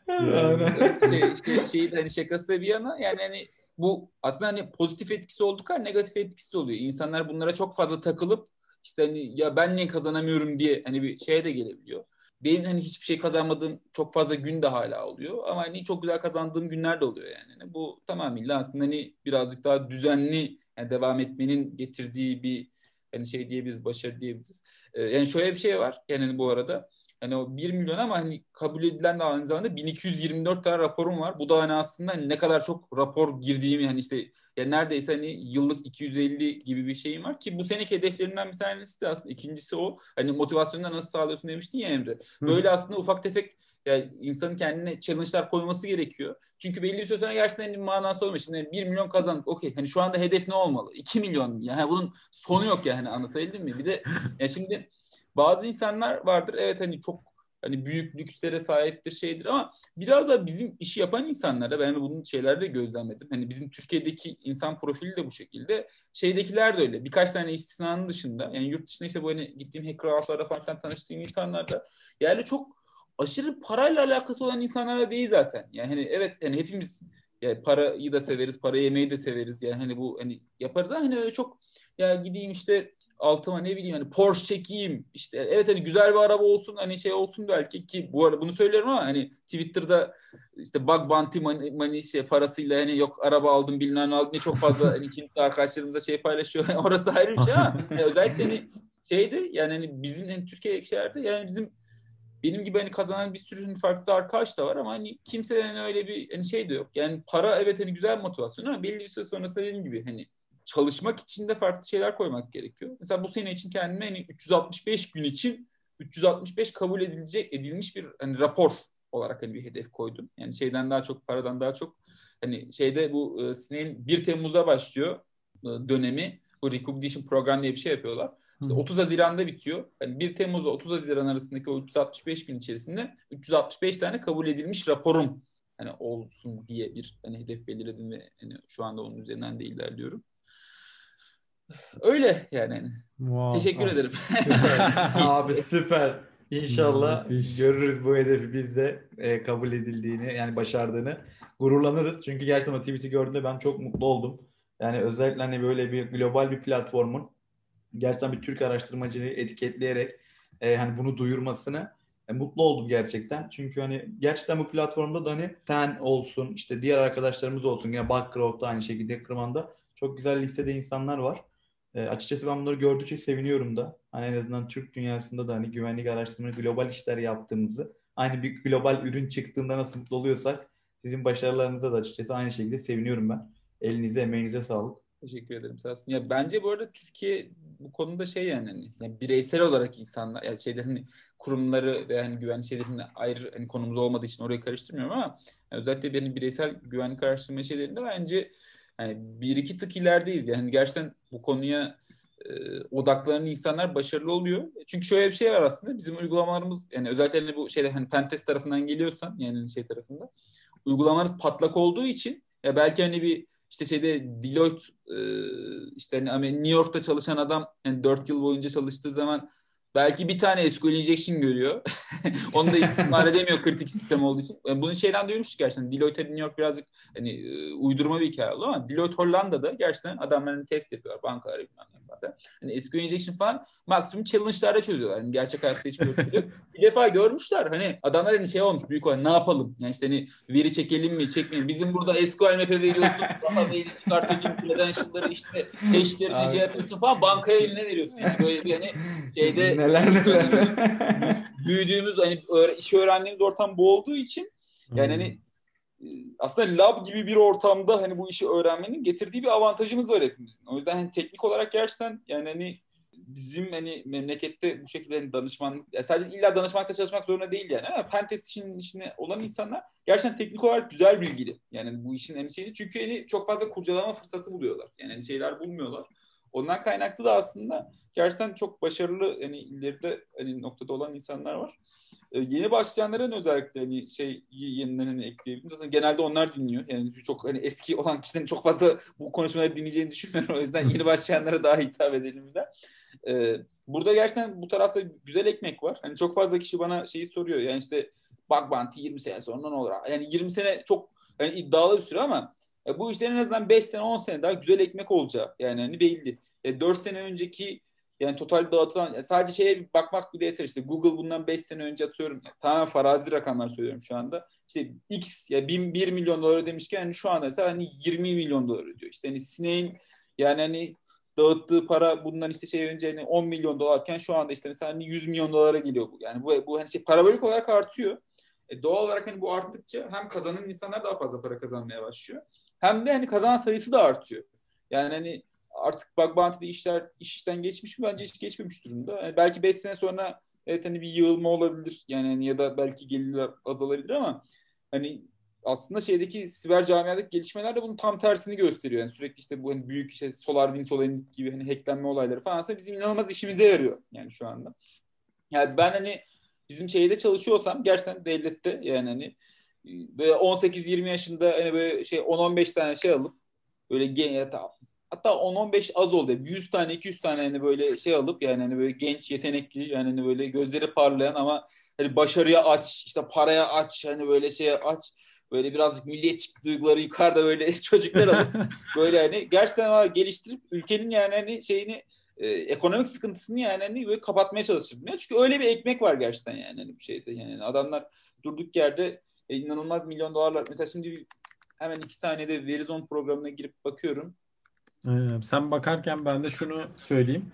Yani, şey, şeyi hani şakası da bir yana yani hani bu aslında hani pozitif etkisi olduk kadar negatif etkisi oluyor. İnsanlar bunlara çok fazla takılıp işte hani ya ben niye kazanamıyorum diye hani bir şeye de gelebiliyor. Benim hani hiçbir şey kazanmadığım çok fazla gün de hala oluyor ama hani çok güzel kazandığım günler de oluyor yani. yani bu tamamıyla aslında hani birazcık daha düzenli yani devam etmenin getirdiği bir hani şey diyebiliriz, başarı diyebiliriz. Ee, yani şöyle bir şey var yani bu arada Hani o 1 milyon ama hani kabul edilen de aynı zamanda 1224 tane raporum var. Bu da hani aslında hani ne kadar çok rapor girdiğimi hani işte ya neredeyse hani yıllık 250 gibi bir şeyim var ki bu seneki hedeflerimden bir tanesi de aslında ikincisi o. Hani motivasyonunu nasıl sağlıyorsun demiştin ya Emre. Böyle aslında ufak tefek yani insanın kendine challenge'lar koyması gerekiyor. Çünkü belli bir süre sonra gerçekten hani manası olmuyor. Şimdi 1 milyon kazandık. Okey. Hani şu anda hedef ne olmalı? 2 milyon. Yani bunun sonu yok yani hani anlatabildim mi? Bir de ya şimdi bazı insanlar vardır evet hani çok hani büyük lükslere sahiptir şeydir ama biraz da bizim işi yapan insanlara ben bunun şeylerde gözlemledim. Hani bizim Türkiye'deki insan profili de bu şekilde. Şeydekiler de öyle. Birkaç tane istisnanın dışında yani yurt dışında işte bu hani gittiğim hacker house'larda falan tanıştığım insanlarda yani çok aşırı parayla alakası olan insanlar da değil zaten. Yani hani evet hani hepimiz yani parayı da severiz, para yemeyi de severiz. Yani hani bu hani yaparız ama hani öyle çok ya gideyim işte altıma ne bileyim hani Porsche çekeyim işte evet hani güzel bir araba olsun hani şey olsun belki ki bu arada bunu söylüyorum ama hani Twitter'da işte bug bounty money, money şey parasıyla hani yok araba aldım bilmem ne aldım ne çok fazla hani kimse arkadaşlarımızla şey paylaşıyor orası ayrı bir şey ama yani özellikle hani şeydi yani hani bizim hani Türkiye şeylerde yani bizim benim gibi hani kazanan bir sürü farklı arkadaş da var ama hani kimsenin hani öyle bir hani şey de yok. Yani para evet hani güzel motivasyon ama belli bir süre sonrasında dediğim gibi hani çalışmak için de farklı şeyler koymak gerekiyor. Mesela bu sene için kendime hani 365 gün için 365 kabul edilecek edilmiş bir hani rapor olarak hani bir hedef koydum. Yani şeyden daha çok paradan daha çok hani şeyde bu e, Sineğin 1 Temmuz'da başlıyor e, dönemi. Bu recognition program diye bir şey yapıyorlar. İşte 30 Haziran'da bitiyor. Yani 1 Temmuz ile 30 Haziran arasındaki o 365 gün içerisinde 365 tane kabul edilmiş raporum hani olsun diye bir hani hedef belirledim ve hani şu anda onun üzerinden de ilerliyorum. Öyle yani. Wow, Teşekkür wow. ederim. Abi süper. İnşallah görürüz bu hedefi biz de e, kabul edildiğini yani başardığını gururlanırız. Çünkü gerçekten o tweet'i gördüğümde ben çok mutlu oldum. Yani özellikle hani böyle bir global bir platformun gerçekten bir Türk araştırmacıyı etiketleyerek e, hani bunu duyurmasını e, mutlu oldum gerçekten. Çünkü hani gerçekten bu platformda da hani sen olsun işte diğer arkadaşlarımız olsun yine Background'da aynı şekilde Kırman'da çok güzel listede insanlar var. E, açıkçası ben bunları gördükçe seviniyorum da. Hani en azından Türk dünyasında da hani güvenlik araştırma global işler yaptığımızı aynı bir global ürün çıktığında nasıl mutlu oluyorsak sizin başarılarınızda da açıkçası aynı şekilde seviniyorum ben. Elinize emeğinize sağlık. Teşekkür ederim sağ olsun. Ya bence bu arada Türkiye bu konuda şey yani hani yani bireysel olarak insanlar yani şeyde hani kurumları ve hani güvenlik şeylerinde ayrı hani konumuz olmadığı için orayı karıştırmıyorum ama yani özellikle benim bireysel güvenlik araştırma şeylerinde bence hani bir iki tık ilerideyiz. Yani gerçekten bu konuya e, odaklanan insanlar başarılı oluyor. Çünkü şöyle bir şey var aslında bizim uygulamalarımız yani özellikle hani bu şeyde hani pentest tarafından geliyorsan yani şey tarafında uygulamalarımız patlak olduğu için ya belki hani bir işte şeyde Deloitte e, işte hani New York'ta çalışan adam yani 4 yıl boyunca çalıştığı zaman belki bir tane SQL injection görüyor. Onu da ihmal edemiyor kritik sistem olduğu için. Yani bunu şeyden duymuştuk gerçekten. Deloitte New York birazcık hani e, uydurma bir hikaye oldu ama Deloitte Hollanda'da gerçekten adamların test yapıyor. Bankalar bilmem ne Hani SQL injection falan maksimum challenge'larda çözüyorlar. Yani gerçek hayatta hiç görmüyor. bir defa görmüşler. Hani adamlar hani şey olmuş büyük olan ne yapalım? Yani işte hani veri çekelim mi çekmeyelim. Bizim burada SQL map'e veriyorsun. Daha belli çıkartıyorsun credential'ları işte hash'leri şey yapıyorsun falan. Bankaya eline veriyorsun. Yani böyle bir hani şeyde neler neler. büyüdüğümüz hani işi öğrendiğimiz ortam bu olduğu için yani hani e, aslında lab gibi bir ortamda hani bu işi öğrenmenin getirdiği bir avantajımız var hepimizin. O yüzden hani teknik olarak gerçekten yani hani bizim hani memlekette bu şekilde hani danışmanlık yani sadece illa danışmakta çalışmak zorunda değil yani ama pentest işinin içine olan insanlar gerçekten teknik olarak güzel bilgili. Yani bu işin en şeyi çünkü hani çok fazla kurcalama fırsatı buluyorlar. Yani hani şeyler bulmuyorlar. Ondan kaynaklı da aslında gerçekten çok başarılı hani ileride hani noktada olan insanlar var. Ee, yeni başlayanların özellikle hani şey yeniden hani ekleyebilirim. Zaten genelde onlar dinliyor. Yani çok hani eski olan kişilerin çok fazla bu konuşmaları dinleyeceğini düşünmüyorum. O yüzden yeni başlayanlara daha hitap edelim de. Ee, burada gerçekten bu tarafta güzel ekmek var. Hani çok fazla kişi bana şeyi soruyor. Yani işte bak Bounty 20 sene sonra ne olur? Yani 20 sene çok yani iddialı bir süre ama e, bu işlerin en azından 5 sene 10 sene daha güzel ekmek olacağı yani hani belli. E, 4 sene önceki yani total dağıtılan yani sadece şeye bakmak bile yeter. İşte Google bundan 5 sene önce atıyorum. Yani, tamamen farazi rakamlar söylüyorum şu anda. İşte X ya bin, 1 milyon dolar ödemişken yani şu anda mesela hani 20 milyon dolar ödüyor. İşte hani Snake'in yani hani dağıttığı para bundan işte şey önce hani 10 milyon dolarken şu anda işte mesela hani 100 milyon dolara geliyor bu. Yani bu, bu hani şey parabolik olarak artıyor. E doğal olarak hani bu arttıkça hem kazanan insanlar daha fazla para kazanmaya başlıyor. Hem de hani kazanan sayısı da artıyor. Yani hani artık bug bounty'de işler işten geçmiş mi? Bence hiç geçmemiş durumda. Yani belki 5 sene sonra evet hani bir yığılma olabilir. Yani hani ya da belki gelirler azalabilir ama hani aslında şeydeki siber camiadaki gelişmeler de bunun tam tersini gösteriyor. Yani sürekli işte bu hani büyük işte SolarWinds olayı gibi hani hacklenme olayları falan aslında bizim inanılmaz işimize yarıyor yani şu anda. Yani ben hani bizim şeyde çalışıyorsam gerçekten devlette yani hani böyle 18-20 yaşında hani böyle şey 10-15 tane şey alıp böyle hatta 10-15 az oldu. 100 tane 200 tane hani böyle şey alıp yani hani böyle genç yetenekli yani hani böyle gözleri parlayan ama hani başarıya aç işte paraya aç hani böyle şeye aç böyle birazcık milliyetçi duyguları yukarıda böyle çocuklar alıp böyle hani gerçekten var geliştirip ülkenin yani hani şeyini e, ekonomik sıkıntısını yani hani böyle kapatmaya çalışır. Çünkü öyle bir ekmek var gerçekten yani hani bir şeyde. Yani adamlar durduk yerde e, inanılmaz milyon dolarlar. Mesela şimdi hemen iki saniyede Verizon programına girip bakıyorum. Ee, sen bakarken ben de şunu söyleyeyim.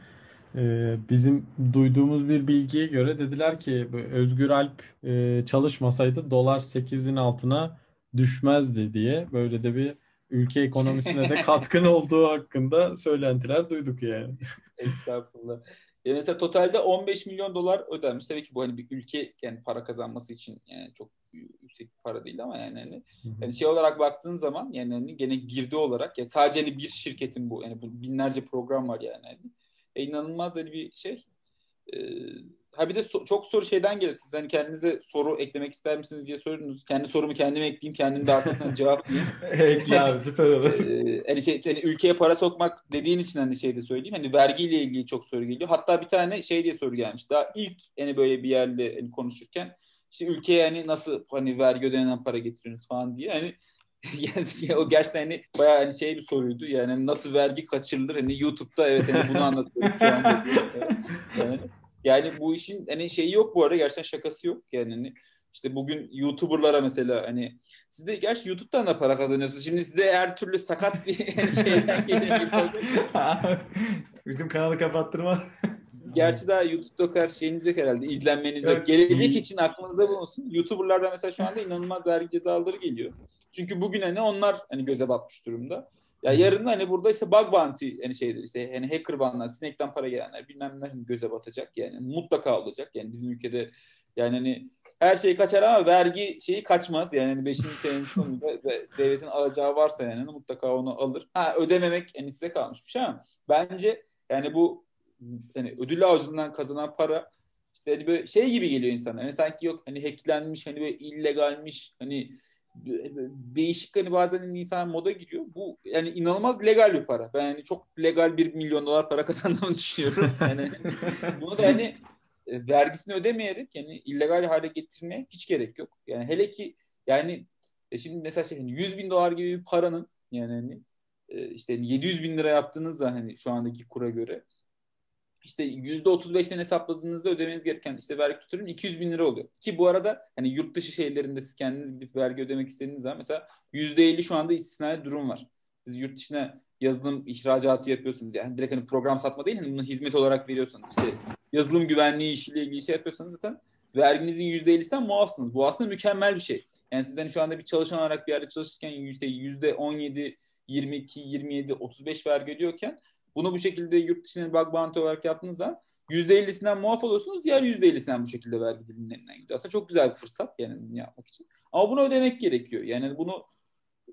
Ee, bizim duyduğumuz bir bilgiye göre dediler ki Özgür Alp e, çalışmasaydı dolar 8'in altına düşmezdi diye böyle de bir ülke ekonomisine de katkın olduğu hakkında söylentiler duyduk yani. Estağfurullah. E mesela totalde 15 milyon dolar ödenmiş. Tabii ki bu hani bir ülke yani para kazanması için yani çok yüksek bir para değil ama yani hani, yani şey olarak baktığın zaman yani hani gene girdi olarak ya sadece hani bir şirketin bu yani bu binlerce program var yani hani. E, inanılmaz hani bir şey. E, ha bir de so- çok soru şeyden geliyor. Siz hani kendinize soru eklemek ister misiniz diye sordunuz. Kendi sorumu kendime ekleyeyim. Kendim de arkasına cevaplayayım. Ekle abi süper olur. Ee, hani şey hani ülkeye para sokmak dediğin için hani şey de söyleyeyim. Hani vergiyle ilgili çok soru geliyor. Hatta bir tane şey diye soru gelmiş. Daha ilk hani böyle bir yerle hani konuşurken işte ülkeye hani nasıl hani vergi ödenen para getiriyorsunuz falan diye. Hani o gerçekten hani bayağı hani şey bir soruydu. Yani hani nasıl vergi kaçırılır? Hani YouTube'da evet hani bunu anlatıyorum şu an. Yani, yani bu işin hani şeyi yok bu arada gerçekten şakası yok. Yani hani işte bugün YouTuber'lara mesela hani siz de gerçi YouTube'dan da para kazanıyorsunuz. Şimdi size her türlü sakat bir şeyden geliyor. Bizim kanalı kapattırma. Gerçi daha YouTube'da kadar şeyiniz yok herhalde. İzlenmeniz yok. Gelecek için aklınızda bulunsun. YouTuber'larda mesela şu anda inanılmaz vergi cezaları geliyor. Çünkü bugün hani onlar hani göze batmış durumda. Ya yarın hani burada işte bug bounty hani şeydir işte hani hacker banlar, sinekten para gelenler bilmem ne hani göze batacak yani mutlaka olacak. Yani bizim ülkede yani hani her şey kaçar ama vergi şeyi kaçmaz. Yani hani 5. senenin sonunda devletin alacağı varsa yani hani mutlaka onu alır. Ha ödememek en size kalmış bir şey ama bence yani bu hani ödül avcılığından kazanan para işte hani böyle şey gibi geliyor insana. Hani sanki yok hani hacklenmiş hani böyle illegalmiş hani değişik hani bazen insan moda giriyor. Bu yani inanılmaz legal bir para. Ben yani çok legal bir milyon dolar para kazandığımı düşünüyorum. Yani bunu da hani vergisini ödemeyerek yani illegal hale getirmeye hiç gerek yok. Yani hele ki yani e şimdi mesela şey 100 hani bin dolar gibi bir paranın yani hani, e, işte 700 bin lira yaptığınızda hani şu andaki kura göre işte %35'ten hesapladığınızda ödemeniz gereken işte vergi tutarının 200 bin lira oluyor. Ki bu arada hani yurt dışı şeylerinde siz kendiniz gidip vergi ödemek istediğiniz zaman mesela %50 şu anda istisnai durum var. Siz yurt dışına yazılım ihracatı yapıyorsanız yani direkt hani program satma değil hani bunu hizmet olarak veriyorsanız işte yazılım güvenliği işiyle ilgili şey yapıyorsanız zaten verginizin %50'sinden muafsınız. Bu aslında mükemmel bir şey. Yani siz hani şu anda bir çalışan olarak bir yerde çalışırken yüzde 17, 22, 27, 35 vergi ödüyorken bunu bu şekilde yurt dışına bug bounty olarak yaptığınız zaman %50'sinden muaf oluyorsunuz. Diğer %50'sinden bu şekilde vergi dilimlerinden gidiyor. Aslında çok güzel bir fırsat yani bunu yapmak için. Ama bunu ödemek gerekiyor. Yani bunu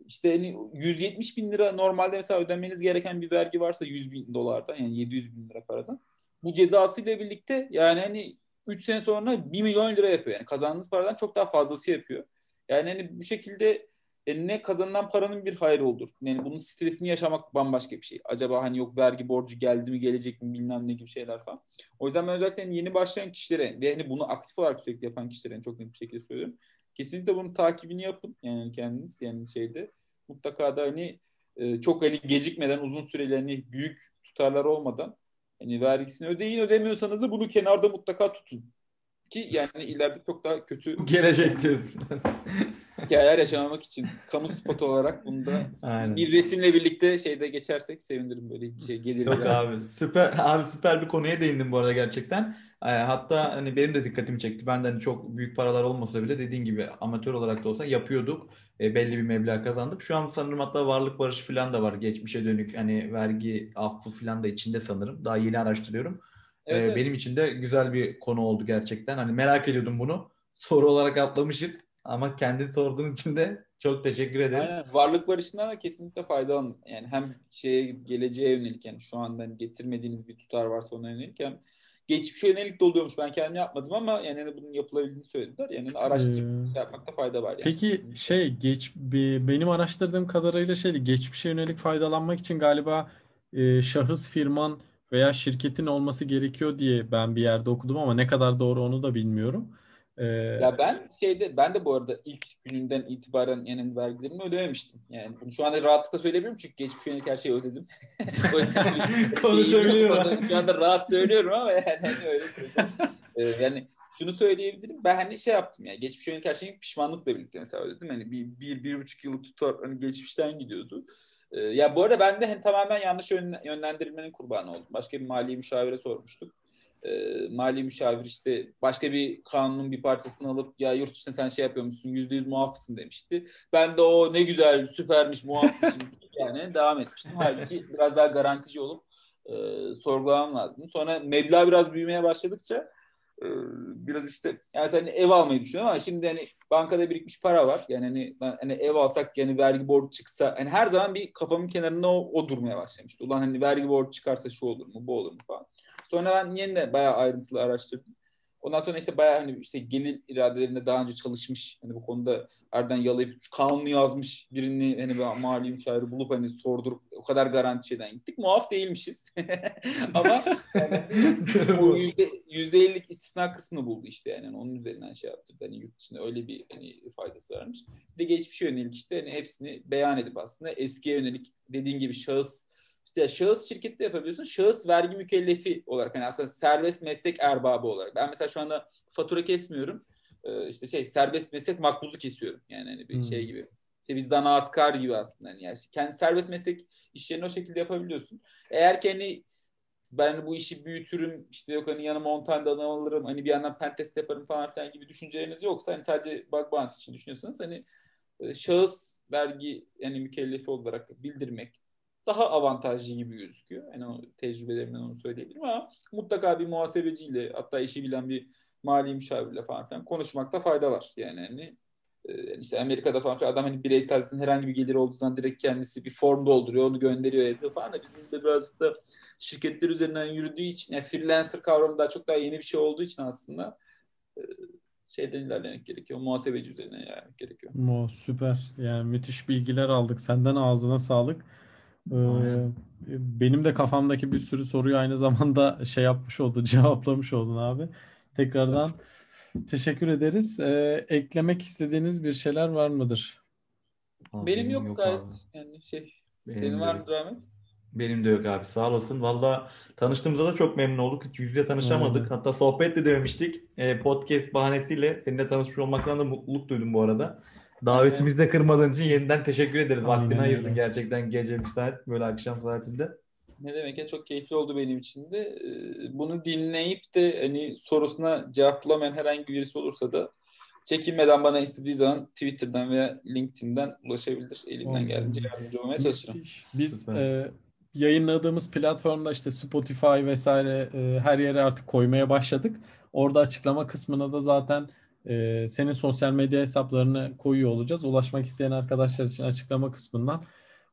işte hani 170 bin lira normalde mesela ödemeniz gereken bir vergi varsa 100 bin dolardan yani 700 bin lira paradan. Bu cezasıyla birlikte yani hani 3 sene sonra 1 milyon lira yapıyor. Yani kazandığınız paradan çok daha fazlası yapıyor. Yani hani bu şekilde e, ne kazanılan paranın bir hayrı olur. Yani bunun stresini yaşamak bambaşka bir şey. Acaba hani yok vergi borcu geldi mi gelecek mi bilmem ne gibi şeyler falan. O yüzden ben özellikle hani yeni başlayan kişilere ve hani bunu aktif olarak sürekli yapan kişilere çok net bir şekilde söylüyorum. Kesinlikle bunun takibini yapın yani kendiniz yani şeyde. Mutlaka da hani e, çok hani gecikmeden uzun süreli hani büyük tutarlar olmadan hani vergisini ödeyin ödemiyorsanız da bunu kenarda mutlaka tutun. Ki yani ileride çok daha kötü gelecek diyorsun. Hikayeler yaşamamak için kamu spotu olarak bunda Aynen. bir resimle birlikte şeyde geçersek sevinirim böyle bir şey gelir. Yok abi süper abi süper bir konuya değindim bu arada gerçekten. Ee, hatta hani benim de dikkatimi çekti. Benden hani çok büyük paralar olmasa bile dediğin gibi amatör olarak da olsa yapıyorduk. E, belli bir meblağ kazandık. Şu an sanırım hatta varlık barışı falan da var. Geçmişe dönük hani vergi affı falan da içinde sanırım. Daha yeni araştırıyorum. Evet, ee, evet. Benim için de güzel bir konu oldu gerçekten. Hani merak ediyordum bunu. Soru olarak atlamışız. Ama kendin sorduğun için de çok teşekkür ederim. Aynen. Varlık barışından da kesinlikle faydalanın. Yani hem şeye geleceğe yönelik yani şu anda hani getirmediğiniz bir tutar varsa ona yönelik hem geçmişe yönelik de oluyormuş. Ben kendim yapmadım ama yani hani bunun yapılabildiğini söylediler. Yani araştırıp ee, yapmakta fayda var. Yani. Peki şey geç benim araştırdığım kadarıyla şeydi geçmişe yönelik faydalanmak için galiba e, şahıs firman veya şirketin olması gerekiyor diye ben bir yerde okudum ama ne kadar doğru onu da bilmiyorum. Ee, Ya ben şeyde ben de bu arada ilk gününden itibaren yani vergilerimi ödememiştim. Yani bunu şu anda rahatlıkla söyleyebilirim çünkü geçmiş yönelik her şeyi ödedim. O yüzden- Konuşabiliyor. Şu anda rahat söylüyorum ama yani hani öyle söyleyeyim. Ee, yani şunu söyleyebilirim. Ben hani şey yaptım ya. Geçmiş yönelik her şeyi pişmanlıkla birlikte mesela ödedim. Hani bir, bir, bir buçuk yıllık tutar hani geçmişten gidiyordu. Ee, ya bu arada ben de hani tamamen yanlış yön- yönlendirilmenin kurbanı oldum. Başka bir mali müşavire sormuştuk. Ee, mali müşavir işte başka bir kanunun bir parçasını alıp ya yurt dışında sen şey yapıyormuşsun yüzde yüz muafsın demişti. Ben de o ne güzel süpermiş muafmışım yani devam etmiştim. Halbuki biraz daha garantici olup e, sorgulamam lazım. Sonra meblağ biraz büyümeye başladıkça e, biraz işte yani sen ev almayı düşünüyorum ama şimdi hani bankada birikmiş para var. Yani hani, ben, hani ev alsak yani vergi borcu çıksa hani her zaman bir kafamın kenarında o, o durmaya başlamıştı. Ulan hani vergi borcu çıkarsa şu olur mu bu olur mu falan. Sonra ben yeniden bayağı ayrıntılı araştırdım. Ondan sonra işte bayağı hani işte gelir iradelerinde daha önce çalışmış hani bu konuda Erden yalayıp kanunu yazmış birini hani bir mali müşaviri bulup hani sordurup o kadar garanti şeyden gittik. Muaf değilmişiz. Ama yani, o yüzde, yüzde ellilik istisna kısmını buldu işte yani. yani onun üzerinden şey yaptı. Hani yurt dışında öyle bir hani faydası varmış. Bir de geçmişe yönelik işte hani hepsini beyan edip aslında eskiye yönelik dediğin gibi şahıs işte şahıs şirkette yapabiliyorsun. Şahıs vergi mükellefi olarak hani aslında serbest meslek erbabı olarak. Ben mesela şu anda fatura kesmiyorum. Ee, işte şey serbest meslek makbuzu kesiyorum. Yani hani bir Hmm. şey gibi. İşte bir zanaatkar gibi aslında. Yani, yani kendi serbest meslek işlerini o şekilde yapabiliyorsun. Eğer ki hani ben bu işi büyütürüm işte yok hani yanıma 10 tane adam alırım hani bir yandan pentest yaparım falan filan gibi düşünceleriniz yoksa hani sadece bug bounty için düşünüyorsanız hani e, şahıs vergi yani mükellefi olarak bildirmek daha avantajlı gibi gözüküyor. Yani o tecrübelerimden onu söyleyebilirim ama mutlaka bir muhasebeciyle hatta işi bilen bir mali müşavirle falan filan konuşmakta fayda var. Yani hani e, işte Amerika'da falan adam hani bireyselsin herhangi bir geliri olduğu zaman direkt kendisi bir form dolduruyor onu gönderiyor yapıyor falan da bizim de birazcık da şirketler üzerinden yürüdüğü için yani freelancer kavramı daha çok daha yeni bir şey olduğu için aslında e, şeyden ilerlemek gerekiyor. Muhasebeci üzerinden ilerlemek gerekiyor. o süper. Yani müthiş bilgiler aldık. Senden ağzına sağlık. Ee, Aynen. benim de kafamdaki bir sürü soruyu aynı zamanda şey yapmış oldu, cevaplamış oldun abi. Tekrardan teşekkür ederiz. Ee, eklemek istediğiniz bir şeyler var mıdır? Abi Benim yok, abi. gayet yani şey Benim senin de var yok. mı Ahmet? Benim de yok abi sağ olasın. Valla tanıştığımıza da çok memnun olduk. Hiç yüz yüze tanışamadık. Aynen. Hatta sohbet de dememiştik. E, podcast bahanesiyle seninle tanışmış olmaktan da mutluluk duydum bu arada. Davetimizi de kırmadığın için yeniden teşekkür ederiz. Aynen Vaktini ayırdın öyle. gerçekten gece müsait böyle akşam saatinde. Ne demek ya çok keyifli oldu benim için de. Ee, Bunu dinleyip de hani sorusuna cevap bulamayan herhangi birisi olursa da çekinmeden bana istediği zaman Twitter'dan veya LinkedIn'den ulaşabilir. Elimden geldiğince yardımcı olmaya çalışırım. Biz e, yayınladığımız platformda işte Spotify vesaire e, her yere artık koymaya başladık. Orada açıklama kısmına da zaten e, senin sosyal medya hesaplarını koyuyor olacağız. Ulaşmak isteyen arkadaşlar için açıklama kısmından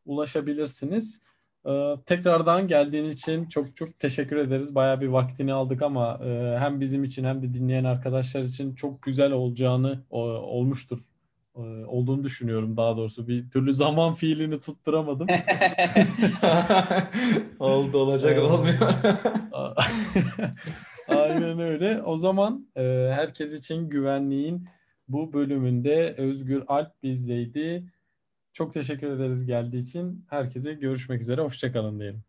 ulaşabilirsiniz. E, tekrardan geldiğin için çok çok teşekkür ederiz. Bayağı bir vaktini aldık ama e, hem bizim için hem de dinleyen arkadaşlar için çok güzel olacağını o- olmuştur. E, olduğunu düşünüyorum daha doğrusu. Bir türlü zaman fiilini tutturamadım. Oldu olacak Ee, olmuyor. Aynen öyle. O zaman e, herkes için güvenliğin bu bölümünde Özgür Alp bizdeydi. Çok teşekkür ederiz geldiği için. Herkese görüşmek üzere. Hoşçakalın diyelim.